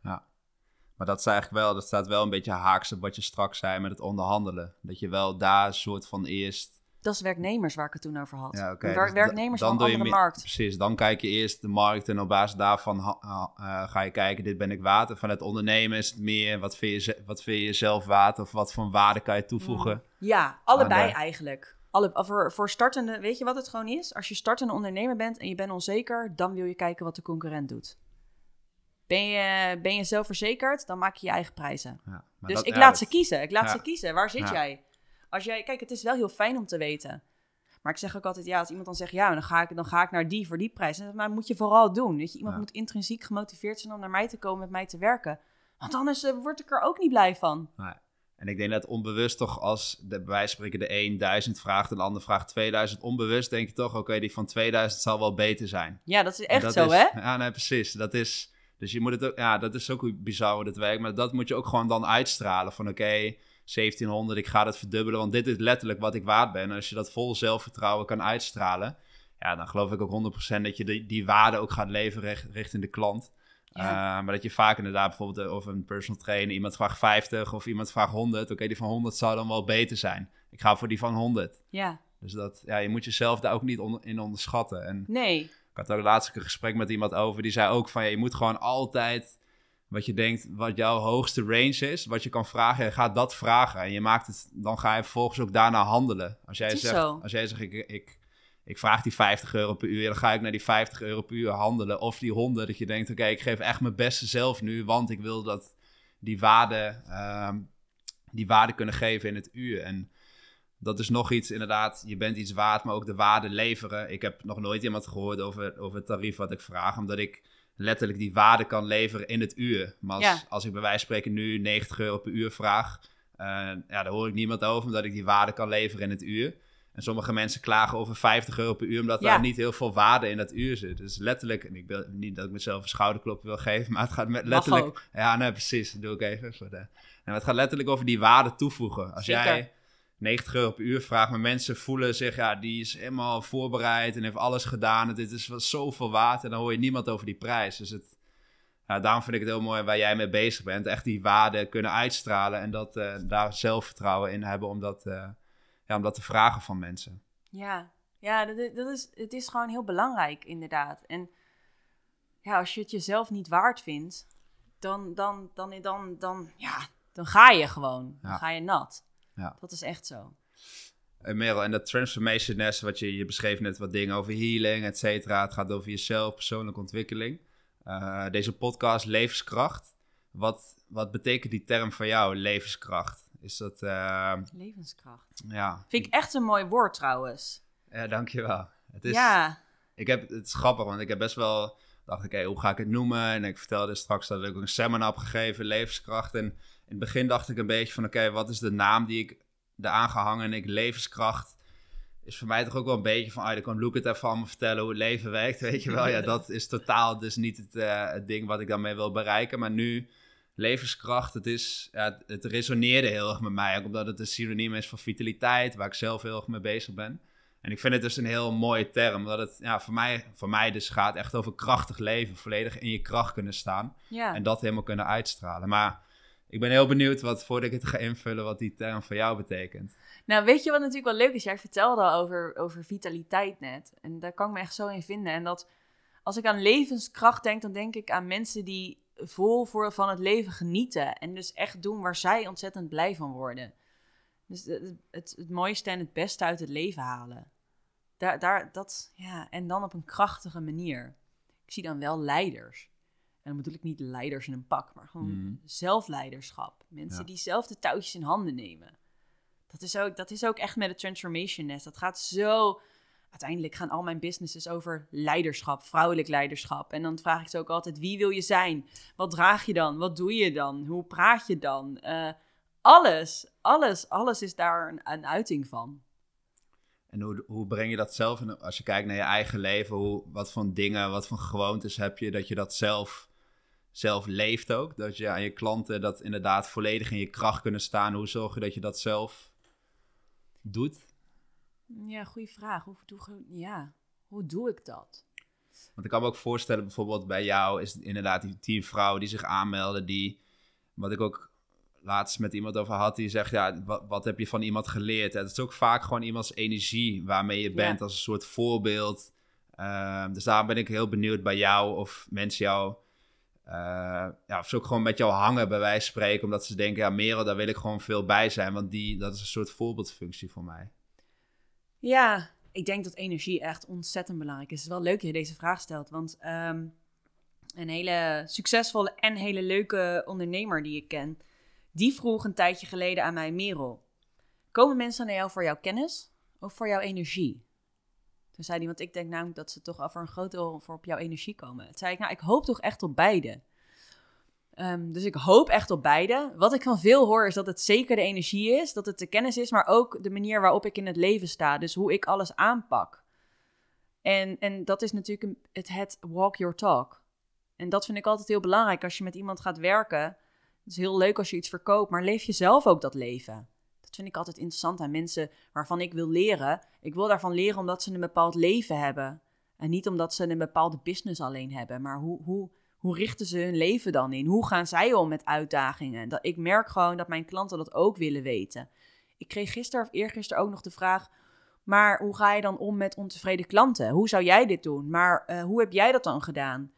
Maar dat is eigenlijk wel, dat staat wel een beetje haaks op wat je straks zei met het onderhandelen. Dat je wel daar een soort van eerst... Dat is werknemers waar ik het toen over had. Ja, Wer- dus werknemers da- van een je andere markt. Precies, dan kijk je eerst de markt en op basis daarvan eh, ga je kijken, dit ben ik waard. En van het ondernemen is het meer, wat vind je, wat vind je zelf waard of wat voor waarde kan je toevoegen. Ja, allebei de- eigenlijk. Alle, voor, voor startende, weet je wat het gewoon is? Als je startende ondernemer bent en je bent onzeker, dan wil je kijken wat de concurrent doet. Ben je, ben je zelfverzekerd, dan maak je je eigen prijzen. Ja, dus dat- ik ja, laat dat- ze kiezen. Ik laat ja. ze kiezen. Waar zit jij? Als jij? Kijk, het is wel heel fijn om te weten. Maar ik zeg ook altijd, ja, als iemand dan zegt, ja, dan ga ik, dan ga ik naar die voor die prijs. En Maar moet je vooral doen. Weet je, iemand Ja. moet intrinsiek gemotiveerd zijn om naar mij te komen, met mij te werken. Want anders eh, word ik er ook niet blij van. Nee. En ik denk dat onbewust toch als de, bij wijze van spreken de een 1000 vraagt en de ander vraagt 2000, onbewust denk je toch, oké, die van 2000 zal wel beter zijn. Ja, dat is echt dat zo, is- hè? Ja, nee, precies. Dat is, dus je moet het ook, ja, dat is ook bizar hoe het werkt, maar dat moet je ook gewoon dan uitstralen van oké, 1700, ik ga dat verdubbelen, want dit is letterlijk wat ik waard ben. En als je dat vol zelfvertrouwen kan uitstralen, ja, dan geloof ik ook 100% dat je die, die waarde ook gaat leveren richt- richting de klant. Ja. Uh, maar dat je vaak inderdaad bijvoorbeeld eh, of een personal trainer, iemand vraagt 50 of iemand vraagt 100. Oké, die van 100 zou dan wel beter zijn. Ik ga voor die van 100. Ja, Dus dat, ja, je moet jezelf daar ook niet in onderschatten. En nee. ik had ook laatst een gesprek met iemand over, die zei ook van, ja, je moet gewoon altijd wat je denkt, wat jouw hoogste range is, wat je kan vragen, gaat dat vragen. En je maakt het, dan ga je vervolgens ook daarna handelen. Als jij zegt, zo. als jij zegt ik, ik, ik vraag die 50 euro per uur, dan ga ik naar die 50 euro per uur handelen. Of die 100, dat je denkt, oké, ik geef echt mijn beste zelf nu, want ik wil dat die waarde, ehm, die waarde kunnen geven in het uur. En dat is nog iets, inderdaad, je bent iets waard, maar ook de waarde leveren. Ik heb nog nooit iemand gehoord over, over het tarief wat ik vraag, omdat ik letterlijk die waarde kan leveren in het uur. Maar als, Ja. als ik bij wijze van spreken nu 90 euro per uur vraag, eh, ja, daar hoor ik niemand over, omdat ik die waarde kan leveren in het uur. En sommige mensen klagen over 50 euro per uur, omdat Ja. daar niet heel veel waarde in dat uur zit. Dus letterlijk, en ik wil niet dat ik mezelf een schouderklopje wil geven, maar het gaat met letterlijk... Ja, nee, precies. Dat doe ik even voor de... Het gaat letterlijk over die waarde toevoegen. Als Zeker. jij 90 euro per uur vraagt, maar mensen voelen zich, ja, die is helemaal voorbereid en heeft alles gedaan. En dit is wel zoveel waard. En dan hoor je niemand over die prijs. Dus het, ja, daarom vind ik het heel mooi waar jij mee bezig bent. Echt die waarde kunnen uitstralen en dat, eh, daar zelfvertrouwen in hebben om dat, eh, ja, om dat te vragen van mensen. Ja, ja dat, is- dat is, het is gewoon heel belangrijk, inderdaad. En ja, als je het jezelf niet waard vindt, dan, dan, dan, dan, dan, ja, dan ga je gewoon. Dan Ja. ga je nat. Ja. Dat is echt zo. En Merel, en dat transformation nest, wat je, je beschreef net wat dingen over healing, et cetera. Het gaat over jezelf, persoonlijke ontwikkeling. Uh, deze podcast Levenskracht. Wat, wat betekent die term voor jou, levenskracht? Is dat... Uh, levenskracht. Ja. Vind ik echt een mooi woord trouwens. Ja, dankjewel. Het is, ja. Ik heb, het is grappig, want ik heb best wel... dacht ik, hoe ga ik het noemen? En ik vertelde straks dat ik ook een seminar heb gegeven, levenskracht. En het begin dacht ik een beetje van, oké, wat is de naam die ik eraan gehangen? En ik, levenskracht is voor mij toch ook wel een beetje van, ah, dan kan Luke het even allemaal vertellen hoe het leven werkt, weet je wel. Ja, [laughs] dat is totaal dus niet het, uh, het ding wat ik daarmee wil bereiken. Maar nu, levenskracht, het, is, ja, het resoneerde heel erg met mij. Ook omdat het een synoniem is voor vitaliteit, waar ik zelf heel erg mee bezig ben. En ik vind het dus een heel mooie term, omdat het ja, voor, mij, voor mij dus gaat echt over krachtig leven, volledig in je kracht kunnen staan. Ja. En dat helemaal kunnen uitstralen. Maar ik ben heel benieuwd, wat, voordat ik het ga invullen, wat die term voor jou betekent. Nou, weet je wat natuurlijk wel leuk is? Jij vertelde al over, over vitaliteit net. En daar kan ik me echt zo in vinden. En dat als ik aan levenskracht denk, dan denk ik aan mensen die vol voor, van het leven genieten. En dus echt doen waar zij ontzettend blij van worden. Dus het, het, mooiste en het beste uit het leven halen. Daar, daar, dat, ja, en dan op een krachtige manier. Ik zie dan wel leiders. En dan bedoel ik niet leiders in een pak, maar gewoon Mm. zelfleiderschap. Mensen Ja. die zelf de touwtjes in handen nemen. Dat is ook, dat is ook echt met het Transformation Nest. Dat gaat zo... Uiteindelijk gaan al mijn businesses over leiderschap, vrouwelijk leiderschap. En dan vraag ik ze ook altijd, wie wil je zijn? Wat draag je dan? Wat doe je dan? Hoe praat je dan? Eh, alles, alles, alles is daar een, een uiting van. En hoe, hoe breng je dat zelf, in, als je kijkt naar je eigen leven, hoe, wat voor dingen, wat voor gewoontes heb je, dat je dat zelf, zelf leeft ook? Dat je aan je klanten dat inderdaad volledig in je kracht kunnen staan. Hoe zorg je dat je dat zelf doet? Ja, goede vraag. Hoe doe, ja, hoe doe ik dat? Want ik kan me ook voorstellen, bijvoorbeeld bij jou is het inderdaad die tien vrouwen die zich aanmelden, die, wat ik ook laatst met iemand over had, die zegt, ja, wat, wat heb je van iemand geleerd? Het is ook vaak gewoon iemands energie waarmee je bent Ja. als een soort voorbeeld. Ehm, dus daar ben ik heel benieuwd bij jou of mensen jou, eh, ja, of ze ook gewoon met jou hangen bij wijze van spreken, omdat ze denken, ja, Merel, daar wil ik gewoon veel bij zijn, want die, dat is een soort voorbeeldfunctie voor mij. Ja, ik denk dat energie echt ontzettend belangrijk is. Het is wel leuk dat je deze vraag stelt, want ehm, een hele succesvolle en hele leuke ondernemer die ik ken, die vroeg een tijdje geleden aan mij, Merel, komen mensen naar jou voor jouw kennis of voor jouw energie? Toen zei hij, want ik denk namelijk dat ze toch al voor een groot deel voor op jouw energie komen. Toen zei ik, nou, ik hoop toch echt op beide. Ehm, dus ik hoop echt op beide. Wat ik van veel hoor is dat het zeker de energie is, dat het de kennis is, maar ook de manier waarop ik in het leven sta. Dus hoe ik alles aanpak. En, en dat is natuurlijk het, het walk your talk. En dat vind ik altijd heel belangrijk als je met iemand gaat werken. Het is heel leuk als je iets verkoopt, maar leef je zelf ook dat leven. Dat vind ik altijd interessant aan mensen waarvan ik wil leren. Ik wil daarvan leren omdat ze een bepaald leven hebben. En niet omdat ze een bepaalde business alleen hebben. Maar hoe, hoe, hoe richten ze hun leven dan in? Hoe gaan zij om met uitdagingen? Dat, ik merk gewoon dat mijn klanten dat ook willen weten. Ik kreeg gisteren of eergisteren ook nog de vraag... maar hoe ga je dan om met ontevreden klanten? Hoe zou jij dit doen? Maar eh, hoe heb jij dat dan gedaan?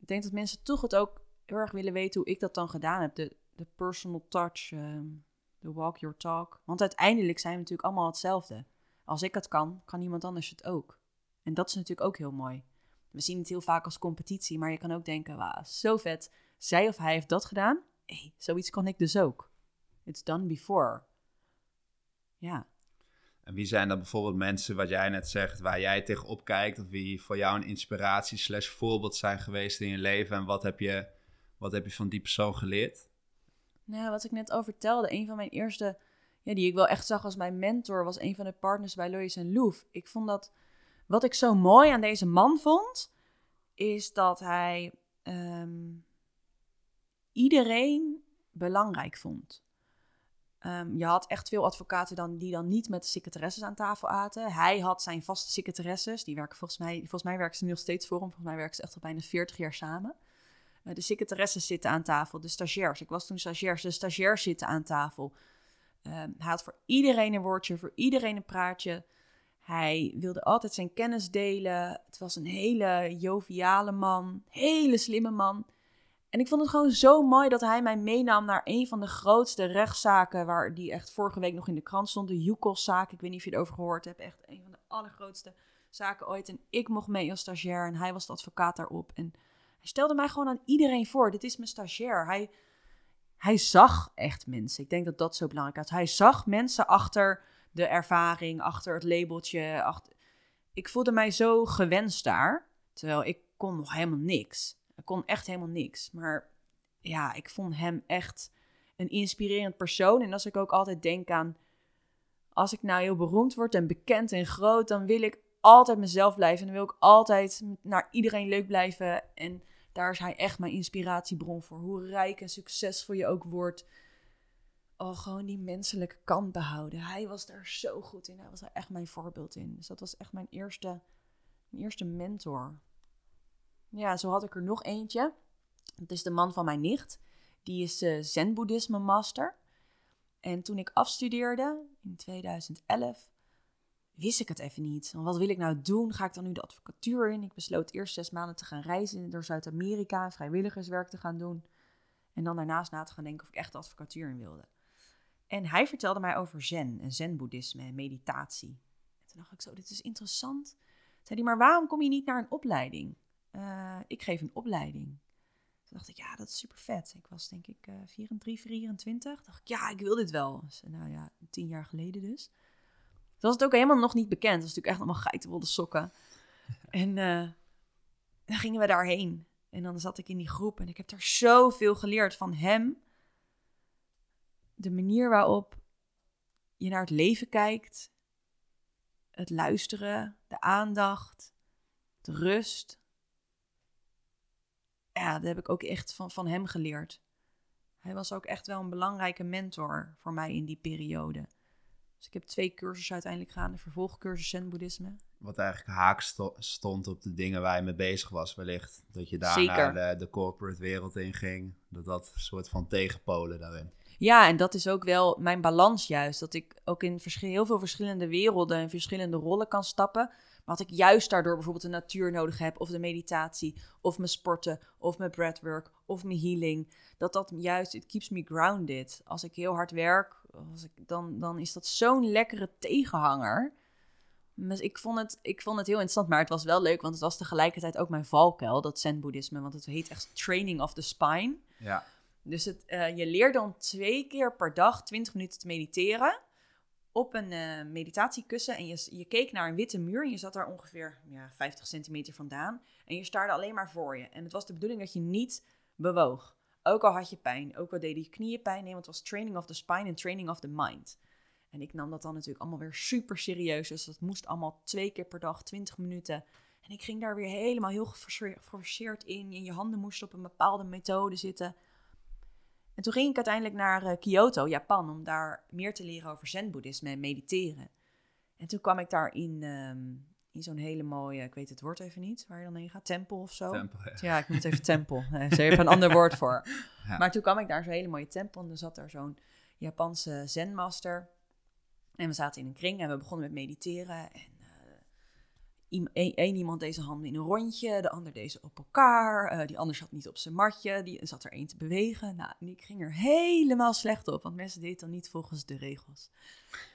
Ik denk dat mensen toch het ook heel erg willen weten hoe ik dat dan gedaan heb. De, de personal touch, ehm, de walk your talk. Want uiteindelijk zijn we natuurlijk allemaal hetzelfde. Als ik het kan, kan iemand anders het ook. En dat is natuurlijk ook heel mooi. We zien het heel vaak als competitie, maar je kan ook denken, wauw, zo vet. Zij of hij heeft dat gedaan. hey, zoiets kan ik dus ook. It's done before. Ja. En wie zijn dan bijvoorbeeld mensen, wat jij net zegt, waar jij tegenop kijkt, of wie voor jou een inspiratie slash voorbeeld zijn geweest in je leven en wat heb je, wat heb je van die persoon geleerd? Nou, wat ik net al vertelde, een van mijn eerste, ja, die ik wel echt zag als mijn mentor, was een van de partners bij Lois en. Ik vond dat, wat ik zo mooi aan deze man vond, is dat hij ehm, iedereen belangrijk vond. Ehm, je had echt veel advocaten dan, die dan niet met de secretaresses aan tafel aten. Hij had zijn vaste secretaresses, die werken volgens mij, volgens mij werken ze nu nog steeds voor hem. Volgens mij werken ze echt al bijna 40 jaar samen. Uh, de secretaresses zitten aan tafel, de stagiairs. Ik was toen stagiairs, de stagiairs zitten aan tafel. Um, hij had voor iedereen een woordje, voor iedereen een praatje. Hij wilde altijd zijn kennis delen. Het was een hele joviale man, hele slimme man. En ik vond het gewoon zo mooi dat hij mij meenam naar een van de grootste rechtszaken, waar die echt vorige week nog in de krant stond, de Yukos-zaak. Ik weet niet of je erover gehoord hebt, echt een van de allergrootste zaken ooit. En ik mocht mee als stagiair en hij was de advocaat daarop. En Stelde mij gewoon aan iedereen voor. Dit is mijn stagiair. Hij, hij zag echt mensen. Ik denk dat dat zo belangrijk is. Hij zag mensen achter de ervaring, achter het labeltje. Ik voelde mij zo gewenst daar. Terwijl ik kon nog helemaal niks. Ik kon echt helemaal niks. Maar ja, ik vond hem echt een inspirerend persoon. En als ik ook altijd denk aan, als ik nou heel beroemd word en bekend en groot, dan wil ik altijd mezelf blijven. En dan wil ik altijd naar iedereen leuk blijven. En daar is hij echt mijn inspiratiebron voor. Hoe rijk en succesvol je ook wordt. Oh, gewoon die menselijke kant behouden. Hij was daar zo goed in. Hij was er echt mijn voorbeeld in. Dus dat was echt mijn eerste, mijn eerste mentor. Ja, zo had ik er nog eentje. Dat is de man van mijn nicht. Die is uh, zen-boeddhisme master. En toen ik afstudeerde in 2011, wist ik het even niet. Wat wil ik nou doen? Ga ik dan nu de advocatuur in? Ik besloot eerst zes maanden te gaan reizen door Zuid-Amerika, vrijwilligerswerk te gaan doen. En dan daarnaast na te gaan denken of ik echt de advocatuur in wilde. En hij vertelde mij over zen en zen-boeddhisme en meditatie. En toen dacht ik zo, dit is interessant. Zei hij, maar waarom kom je niet naar een opleiding? Uh, ik geef een opleiding. Toen dacht ik, ja, dat is super vet. Ik was denk ik uh, 24, 24. dacht ik, ja, ik wil dit wel. Nou ja, tien jaar geleden dus. Was het ook helemaal nog niet bekend. Het was natuurlijk echt allemaal geitenwolle sokken. En uh, dan gingen we daarheen. En dan zat ik in die groep en ik heb daar zoveel geleerd van hem. De manier waarop je naar het leven kijkt. Het luisteren, de aandacht, de rust. Ja, dat heb ik ook echt van, van hem geleerd. Hij was ook echt wel een belangrijke mentor voor mij in die periode. Dus ik heb twee cursussen uiteindelijk gedaan, de vervolgcursus Zen-boeddhisme. Wat eigenlijk haak stond op de dingen waar je mee bezig was wellicht. Dat je daar naar de, de, corporate wereld in ging. Dat dat soort van tegenpolen daarin. Ja, en dat is ook wel mijn balans juist. Dat ik ook in heel veel verschillende werelden en verschillende rollen kan stappen. Maar dat ik juist daardoor bijvoorbeeld de natuur nodig heb, of de meditatie, of mijn sporten, of mijn breathwork, of mijn healing. Dat dat juist, it keeps me grounded. Als ik heel hard werk, als ik, dan, dan is dat zo'n lekkere tegenhanger. Dus ik vond, het, ik vond het heel interessant, maar het was wel leuk, want het was tegelijkertijd ook mijn valkuil, dat zen-boeddhisme. Want het heet echt training of the spine. Ja. Dus het, uh, je leert dan twee keer per dag 20 minuten te mediteren op een uh, meditatiekussen en je, je keek naar een witte muur en je zat daar ongeveer ja, 50 centimeter vandaan en je staarde alleen maar voor je. En het was de bedoeling dat je niet bewoog. Ook al had je pijn, ook al deden je knieën pijn, nee, want het was training of the spine en training of the mind. En ik nam dat dan natuurlijk allemaal weer super serieus, dus dat moest allemaal twee keer per dag, 20 minuten. En ik ging daar weer helemaal heel geforceerd in. En je handen moesten op een bepaalde methode zitten. En toen ging ik uiteindelijk naar uh, Kyoto, Japan, om daar meer te leren over zen-boeddhisme en mediteren. En toen kwam ik daar in, ehm, in zo'n hele mooie, ik weet het woord even niet, waar je dan heen gaat, tempel of zo. Tempel, ja. ik moet even tempel. Ze hebben een ander woord voor. [laughs] Maar toen kwam ik daar zo'n hele mooie tempel en er zat daar zo'n Japanse zenmaster. En we zaten in een kring en we begonnen met mediteren. En Eén iemand deze handen in een rondje, de ander deze op elkaar. Uh, die ander zat niet op zijn matje, die zat er één te bewegen. Nou, en ik ging er helemaal slecht op, want mensen deden dan niet volgens de regels.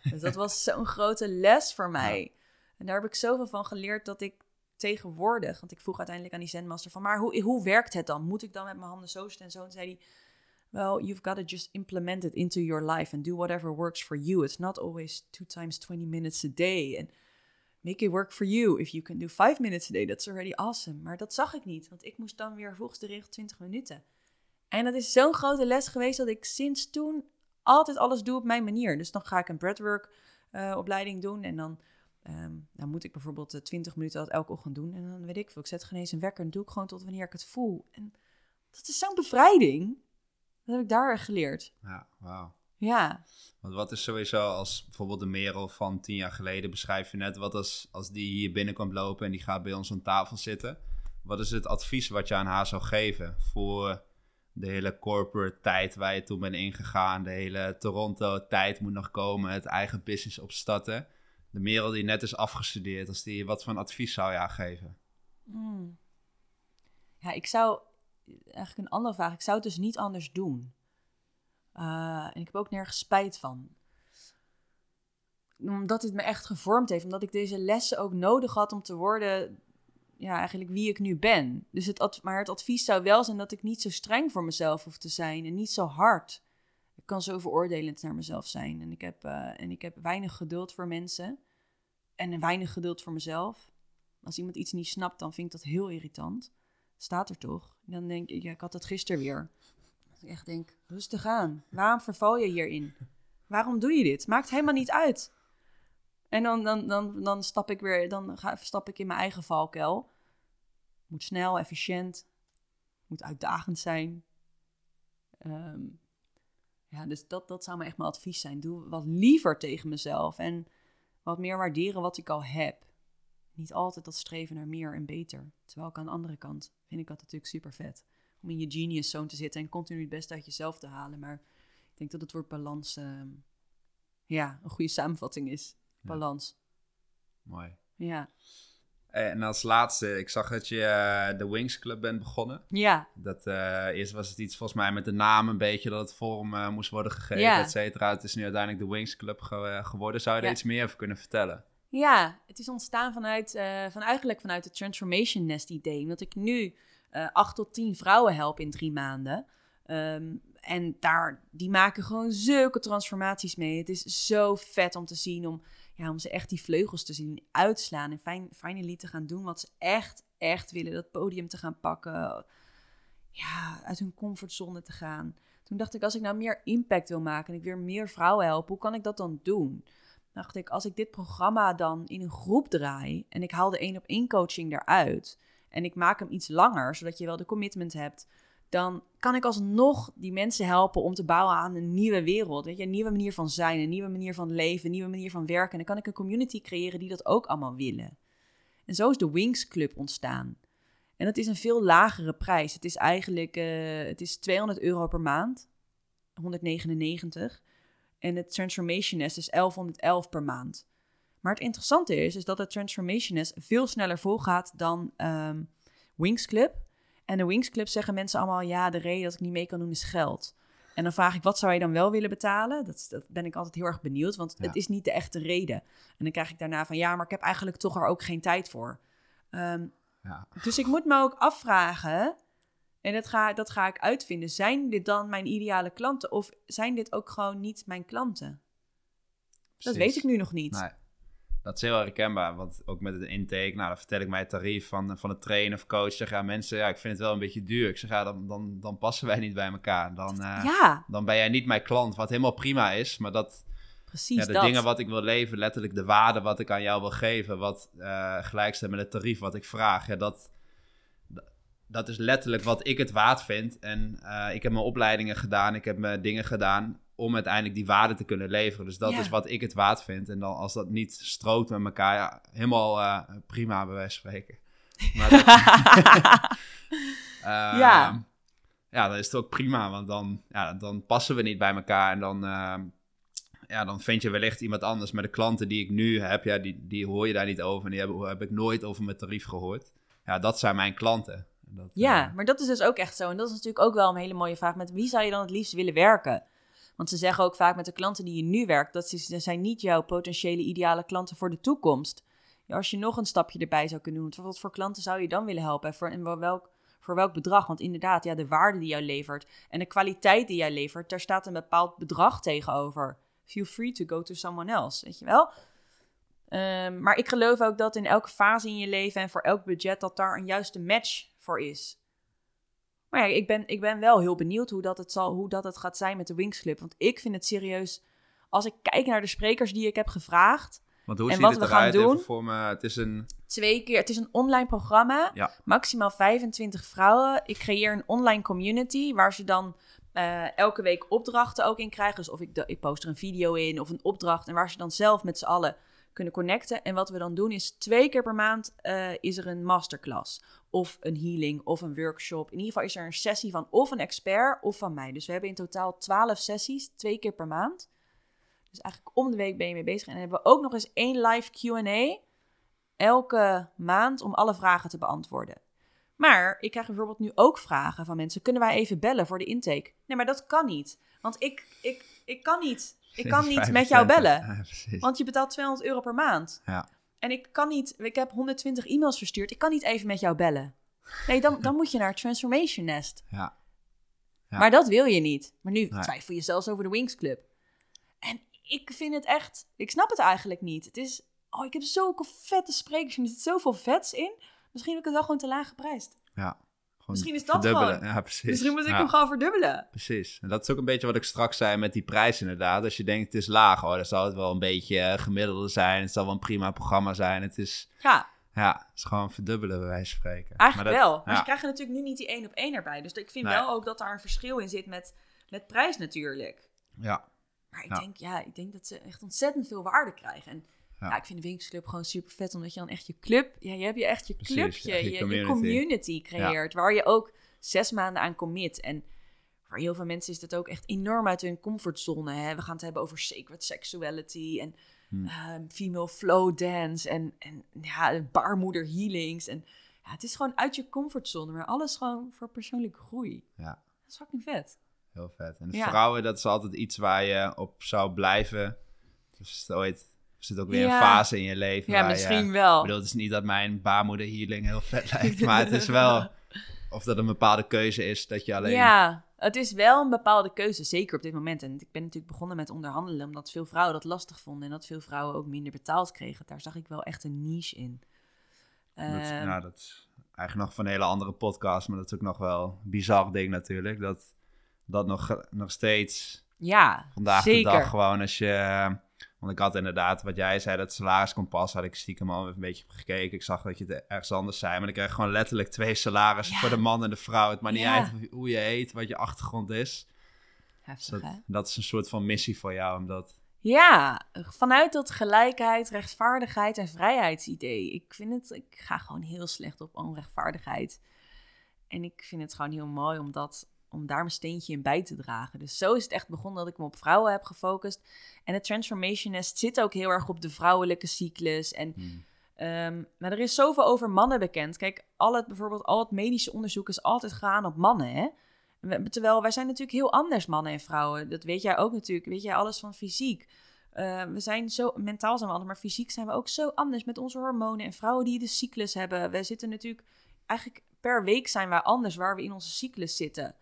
Dus dat was zo'n grote les voor mij. En daar heb ik zoveel van geleerd dat ik tegenwoordig, want ik vroeg uiteindelijk aan die zenmaster van, maar hoe, hoe werkt het dan? Moet ik dan met mijn handen zo en zo? En zei hij, well, you've got to just implement it into your life and do whatever works for you. It's not always two times 20 minutes a day. En make it work for you. If you can do five minutes a day, that's already awesome. Maar dat zag ik niet, want ik moest dan weer volgens de regel 20 minuten. En dat is zo'n grote les geweest dat ik sinds toen altijd alles doe op mijn manier. Dus dan ga ik een breathwork uh, opleiding doen en dan, um, dan moet ik bijvoorbeeld 20 eh, minuten dat elke ochtend doen. En dan weet ik veel, ik zet geen eens een wekker en doe ik gewoon tot wanneer ik het voel. En dat is zo'n bevrijding. Dat heb ik daar geleerd. Ja, wauw. Ja. Want wat is sowieso als bijvoorbeeld de Merel van tien jaar geleden beschrijf je net, wat als, als die hier binnenkomt lopen en die gaat bij ons aan tafel zitten. Wat is het advies wat je aan haar zou geven voor de hele corporate tijd waar je toen bent ingegaan, de hele Toronto tijd moet nog komen, het eigen business opstarten. De Merel die net is afgestudeerd, als die, wat voor een advies zou je haar geven? Hmm. Ja, ik zou eigenlijk een andere vraag. Ik zou het dus niet anders doen. Uh, en ik heb ook nergens spijt van. Omdat het me echt gevormd heeft. Omdat ik deze lessen ook nodig had om te worden ja, eigenlijk wie ik nu ben. Dus het maar het advies zou wel zijn dat ik niet zo streng voor mezelf hoef te zijn en niet zo hard. Ik kan zo veroordelend naar mezelf zijn. En ik heb, eh, en ik heb weinig geduld voor mensen en weinig geduld voor mezelf. Als iemand iets niet snapt, dan vind ik dat heel irritant. Staat er toch? Dan denk ik, ja, ik had het gisteren weer. Ik echt denk, rustig aan. Waarom verval je hierin? Waarom doe je dit? Maakt helemaal niet uit. En dan, dan, dan, dan stap ik weer, dan ga, stap ik in mijn eigen valkuil. Moet snel, efficiënt, moet uitdagend zijn. Ehm, ja, dus dat, dat zou me echt mijn advies zijn. Doe wat liever tegen mezelf en wat meer waarderen wat ik al heb. Niet altijd dat streven naar meer en beter. Terwijl ik aan de andere kant vind ik dat natuurlijk super vet. Om in je genius zone te zitten en continu het beste uit jezelf te halen. Maar ik denk dat het woord balans ehm, ja, een goede samenvatting is. Ja. Balans. Mooi. Ja. En als laatste, ik zag dat je eh, de Wings Club bent begonnen. Ja. Dat, eh, eerst was het iets volgens mij met de naam een beetje dat het vorm eh, moest worden gegeven, Ja. et cetera. Het is nu uiteindelijk de Wings Club ge- eh, geworden. Zou je er iets meer over kunnen vertellen? Ja, het is ontstaan vanuit, eh, van eigenlijk vanuit het Transformation Nest idee. Omdat ik nu eh acht tot tien vrouwen help in drie maanden. Ehm, en daar, die maken gewoon zulke transformaties mee. Het is zo vet om te zien, om, ja, om ze echt die vleugels te zien uitslaan. En fijn, finally te gaan doen wat ze echt, echt willen. Dat podium te gaan pakken. Ja, uit hun comfortzone te gaan. Toen dacht ik, als ik nou meer impact wil maken en ik weer meer vrouwen help, hoe kan ik dat dan doen? dacht ik, als ik dit programma dan in een groep draai en ik haal de één op één coaching eruit en ik maak hem iets langer, zodat je wel de commitment hebt, dan kan ik alsnog die mensen helpen om te bouwen aan een nieuwe wereld. Weet je, een nieuwe manier van zijn, een nieuwe manier van leven, een nieuwe manier van werken. En dan kan ik een community creëren die dat ook allemaal willen. En zo is de Wings Club ontstaan. En dat is een veel lagere prijs. Het is eigenlijk eh, het is 200 euro per maand, 199. En het Transformation Nest is 1111 per maand. Maar het interessante is, is dat het Transformation Nest veel sneller volgaat dan ehm, Wings Club. En de Wings Club zeggen mensen allemaal, ja, de reden dat ik niet mee kan doen is geld. En dan vraag ik, wat zou je dan wel willen betalen? Dat, dat ben ik altijd heel erg benieuwd, want Ja. het is niet de echte reden. En dan krijg ik daarna van, ja, maar ik heb eigenlijk toch er ook geen tijd voor. Ehm, Ja. dus ik moet me ook afvragen, en dat ga, dat ga ik uitvinden, zijn dit dan mijn ideale klanten of zijn dit ook gewoon niet mijn klanten? Dat weet ik nu nog niet. Nee. Dat is heel herkenbaar, want ook met het intake, nou, dan vertel ik mij het tarief van, van de trainer of coach. Zeg ja, mensen, ja, ik vind het wel een beetje duur. Ik zeg ja, dan, dan, dan passen wij niet bij elkaar. Dan, eh, ja, dan ben jij niet mijn klant, wat helemaal prima is. Maar dat, precies ja, de dat. dingen wat ik wil leven, letterlijk de waarde wat ik aan jou wil geven, wat eh gelijk staat met het tarief wat ik vraag, ja, dat, dat is letterlijk wat ik het waard vind. En eh, ik heb mijn opleidingen gedaan, ik heb mijn dingen gedaan om uiteindelijk die waarde te kunnen leveren. Dus dat Ja. is wat ik het waard vind. En dan als dat niet strookt met elkaar, ja, helemaal eh, prima bij wijze van spreken. Maar dat, [laughs] [laughs] eh, Ja. Ja, dan is het ook prima, want dan, ja, dan passen we niet bij elkaar. En dan, eh, ja, dan vind je wellicht iemand anders. Maar de klanten die ik nu heb, ja, die, die hoor je daar niet over. En die heb, heb ik nooit over mijn tarief gehoord. Ja, dat zijn mijn klanten. Dat, Ja, eh, maar dat is dus ook echt zo. En dat is natuurlijk ook wel een hele mooie vraag. Met wie zou je dan het liefst willen werken? Want ze zeggen ook vaak met de klanten die je nu werkt, dat ze- zijn niet jouw potentiële ideale klanten voor de toekomst. Ja, als je nog een stapje erbij zou kunnen doen, wat voor klanten zou je dan willen helpen? En voor, welk, voor welk bedrag? Want inderdaad, ja, de waarde die jij levert en de kwaliteit die jij levert, daar staat een bepaald bedrag tegenover. Feel free to go to someone else, weet je wel? Ehm, maar ik geloof ook dat in elke fase in je leven en voor elk budget dat daar een juiste match voor is. Maar ja, ik ben, ik ben wel heel benieuwd hoe dat, het zal, hoe dat het gaat zijn met de Wings Club. Want ik vind het serieus, als ik kijk naar de sprekers die ik heb gevraagd, Want hoe en ziet wat het we gaan doen- voor me, het is een... twee keer. Het is een online programma. Ja. Maximaal 25 vrouwen. Ik creëer een online community waar ze dan eh, elke week opdrachten ook in krijgen. Dus of ik, de, ik post er een video in of een opdracht. En waar ze dan zelf met z'n allen kunnen connecten. En wat we dan doen is twee keer per maand eh, is er een masterclass. Of een healing of een workshop. In ieder geval is er een sessie van of een expert of van mij. Dus we hebben in totaal 12 sessies, twee keer per maand. Dus eigenlijk om de week ben je mee bezig. En dan hebben we ook nog eens één live Q&A elke maand om alle vragen te beantwoorden. Maar ik krijg bijvoorbeeld nu ook vragen van mensen: kunnen wij even bellen voor de intake? Nee, maar dat kan niet. Want ik, ik, ik kan niet. Ik kan niet [laughs] met jou 25. bellen. Want je betaalt 200 euro per maand. Ja. En ik kan niet, ik heb 120 e-mails verstuurd. Ik kan niet even met jou bellen. Nee, dan, dan moet je naar Transformation Nest. [laughs] Ja. Ja. Maar dat wil je niet. Maar nu Nee. twijfel je zelfs over de Wings Club. En ik vind het echt, ik snap het eigenlijk niet. Het is, oh, ik heb zulke vette sprekers er zit zoveel vets in. Misschien heb ik het wel gewoon te laag geprijsd. ja. Misschien is dat verdubbelen. gewoon. Ja, precies. Misschien moet ik Ja. hem gewoon verdubbelen. Precies. En dat is ook een beetje wat ik straks zei met die prijs inderdaad. Als je denkt het is laag, oh, dan zal het wel een beetje eh, gemiddelde zijn. Het zal wel een prima programma zijn. Het is, Ja, ja, het is gewoon verdubbelen bij wijze van spreken. eigenlijk Maar dat- wel. Maar ja. ze krijgen natuurlijk nu niet die één op één erbij. Dus ik vind Nee. wel ook dat daar een verschil in zit met, met prijs natuurlijk. Ja, Maar ik, Ja. denk, ja, ik denk dat ze echt ontzettend veel waarde krijgen. En Ja. ik vind de Winksclub gewoon super vet, omdat je dan echt je club, ja, je hebt je echt je Precies, clubje, echt je je, je community. creëert, waar je ook zes maanden aan commit. En voor heel veel mensen is dat ook echt enorm uit hun comfortzone. Hè? We gaan het hebben over sacred sexuality en Hmm. ehm, female flow dance en, en ja, baarmoeder healings. En ja, het is gewoon uit je comfortzone, maar alles gewoon voor persoonlijke groei. ja. Dat is fucking vet. Heel vet. En Ja. vrouwen, dat is altijd iets waar je op zou blijven. Dus ooit is het ook weer Ja. een fase in je leven. Ja, waar misschien Je, wel. ik bedoel, het is niet dat mijn baarmoeder healing heel vet lijkt, maar het is wel... [laughs] Of dat een bepaalde keuze is dat je alleen... Ja, het is wel een bepaalde keuze, zeker op dit moment. En ik ben natuurlijk begonnen met onderhandelen, omdat veel vrouwen dat lastig vonden en dat veel vrouwen ook minder betaald kregen. Daar zag ik wel echt een niche in. Dat, Ehm, nou, dat is eigenlijk nog van een hele andere podcast, maar dat is ook nog wel een bizar ding natuurlijk. Dat dat nog, nog steeds ja, vandaag zeker. de dag gewoon als je... Want ik had inderdaad, wat jij zei, dat salariskompas, had ik stiekem al even een beetje gekeken. Ik zag dat je het ergens anders zei, maar ik krijg gewoon letterlijk twee salarissen Ja. voor de man en de vrouw. Het maakt niet Ja. uit hoe je heet, wat je achtergrond is. Dus Heftig, dat is een soort van missie voor jou, omdat... Ja, vanuit dat gelijkheid, rechtvaardigheid en vrijheidsidee. Ik vind het, ik ga gewoon heel slecht op onrechtvaardigheid. En ik vind het gewoon heel mooi om, dat, om daar mijn steentje in bij te dragen. Dus zo is het echt begonnen dat ik me op vrouwen heb gefocust. En het Transformation Nest zit ook heel erg op de vrouwelijke cyclus. En Hmm. Ehm, maar er is zoveel over mannen bekend. Kijk, al het, bijvoorbeeld al het medische onderzoek is altijd gegaan op mannen, hè? Terwijl wij zijn natuurlijk heel anders, mannen en vrouwen. Dat weet jij ook natuurlijk. Weet jij alles van fysiek. Eh, we zijn zo, mentaal zijn we anders, maar fysiek zijn we ook zo anders met onze hormonen. En vrouwen die de cyclus hebben. We zitten natuurlijk, eigenlijk per week zijn wij anders waar we in onze cyclus zitten.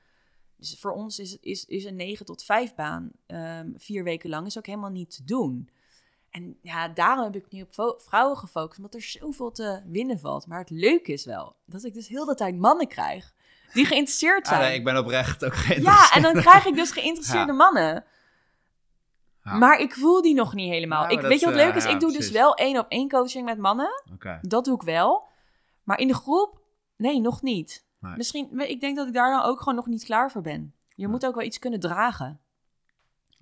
Dus voor ons is, is, is een 9 tot 5 baan ehm, vier weken lang is ook helemaal niet te doen. En ja, daarom heb ik nu op vrouwen gefocust, omdat er zoveel te winnen valt. Maar het leuke is wel dat ik dus heel de tijd mannen krijg die [laughs] geïnteresseerd Ah, zijn. nee, ik ben oprecht ook geen ja, en dan krijg ik dus [laughs] geïnteresseerde Ja. mannen. Ja. Maar ik voel die nog niet helemaal. Ja, ik, weet je wat leuk eh, is? ja, ik doe dus wel één op één coaching met mannen. Dat doe ik wel. Maar in de groep, nee, nog niet. Nee. Misschien, ik denk dat ik daar dan ook gewoon nog niet klaar voor ben. Je moet ook wel iets kunnen dragen.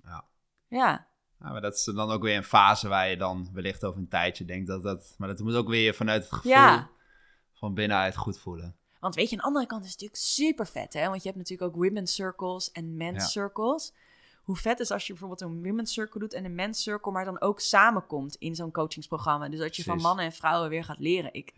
Ja. Ja. Ja, maar dat is dan ook weer een fase waar je dan wellicht over een tijdje denkt dat dat... Maar dat moet ook weer vanuit het gevoel Ja. van binnenuit goed voelen. Want weet je, aan de andere kant is het natuurlijk super vet, hè? Want je hebt natuurlijk ook women's circles en men's circles. Hoe vet is als je bijvoorbeeld een women's circle doet en een men's circle, maar dan ook samenkomt in zo'n coachingsprogramma. Dus dat je van mannen en vrouwen weer gaat leren. Ik,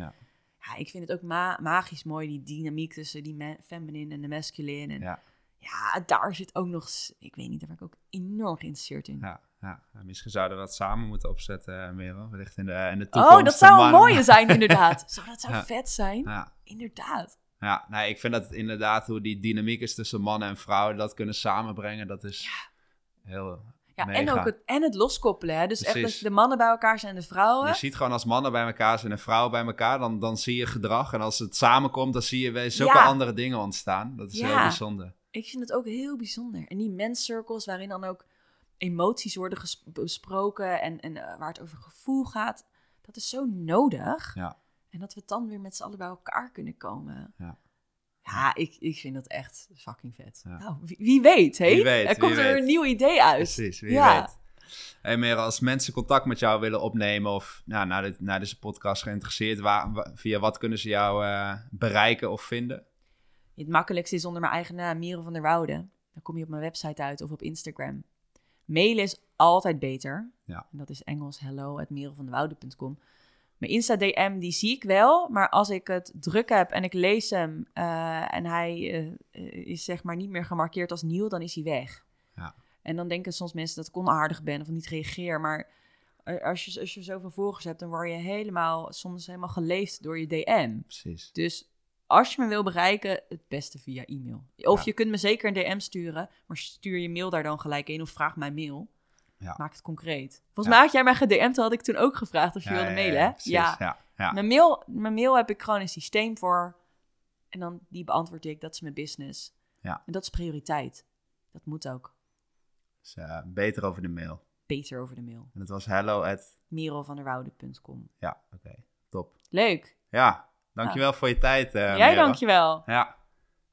Ja. ik vind het ook ma- magisch mooi, die dynamiek tussen die feminine en de masculine. En ja. Ja. daar zit ook nog, ik weet niet, daar ben ik ook enorm geïnteresseerd in. Ja, ja. Misschien zouden we dat samen moeten opzetten, eh, Merel. Wellicht in de, in de toekomst. Oh, dat zou een mooie zijn, [laughs] inderdaad. Zo, dat zou Ja. vet zijn. Ja, Inderdaad. ja nee, ik vind dat inderdaad hoe die dynamiek is tussen mannen en vrouwen, dat kunnen samenbrengen, dat is heel Ja, mega. en ook het, en het loskoppelen. Hè? Dus echt dat de mannen bij elkaar zijn en de vrouwen. Je ziet gewoon als mannen bij elkaar zijn en vrouwen bij elkaar, dan, dan zie je gedrag. En als het samenkomt, dan zie je weer zulke Ja. andere dingen ontstaan. Dat is Ja. heel bijzonder. Ik vind het ook heel bijzonder. En die men's circles waarin dan ook emoties worden besproken en, en eh, waar het over gevoel gaat, dat is zo nodig. Ja. En dat we dan weer met z'n allen bij elkaar kunnen komen. Ja. Ja, ik, ik vind dat echt fucking vet. Ja. Nou, wie, wie weet? Wie weet, er komt er weet. een nieuw idee uit. Precies, wie Ja. weet. Hey Merel, als mensen contact met jou willen opnemen of nou, naar, dit, naar deze podcast geïnteresseerd, waar, wa- via wat kunnen ze jou eh, bereiken of vinden? Het makkelijkste is onder mijn eigen naam, Merel van der Woude. Dan kom je op mijn website uit of op Instagram. Mailen is altijd beter. Ja. En dat is Engels hello at merelvanderwoude.com. Mijn Insta-DM, die zie ik wel. Maar als ik het druk heb en ik lees hem eh, en hij eh, is zeg maar niet meer gemarkeerd als nieuw, dan is hij weg. Ja. En dan denken soms mensen dat ik onaardig ben of niet reageer. Maar als je, als je zoveel volgers hebt, dan word je helemaal, soms helemaal geleefd door je DM. Precies. Dus als je me wil bereiken, het beste via e-mail. Of Ja. je kunt me zeker een DM sturen, maar stuur je mail daar dan gelijk in of vraag mijn mail. Ja. Maak het concreet. Volgens Ja. mij had jij mij gedM'd, had ik toen ook gevraagd of je Ja, wilde ja, mailen, ja, hè? precies. Ja. ja, ja. Mijn, mail, mijn mail heb ik gewoon een systeem voor. En dan die beantwoord ik. Dat is mijn business. Ja. En dat is prioriteit. Dat moet ook. Dus, eh, beter over de mail. Beter over de mail. En het was hello at... merelvanderwoude.com Ja, oké. Top. Leuk. Ja, dankjewel voor je tijd, eh Jij Merel. dankjewel. Ja,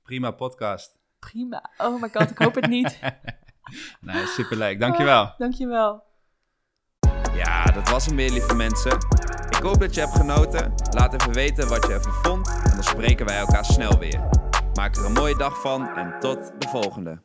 prima podcast. Prima. Oh my god, ik hoop het niet. [laughs] [laughs] Nee, superleuk. Dankjewel. Dankjewel. Ja, dat was hem weer, lieve mensen. Ik hoop dat je hebt genoten. Laat even weten wat je ervan vond. En dan spreken wij elkaar snel weer. Maak er een mooie dag van en tot de volgende.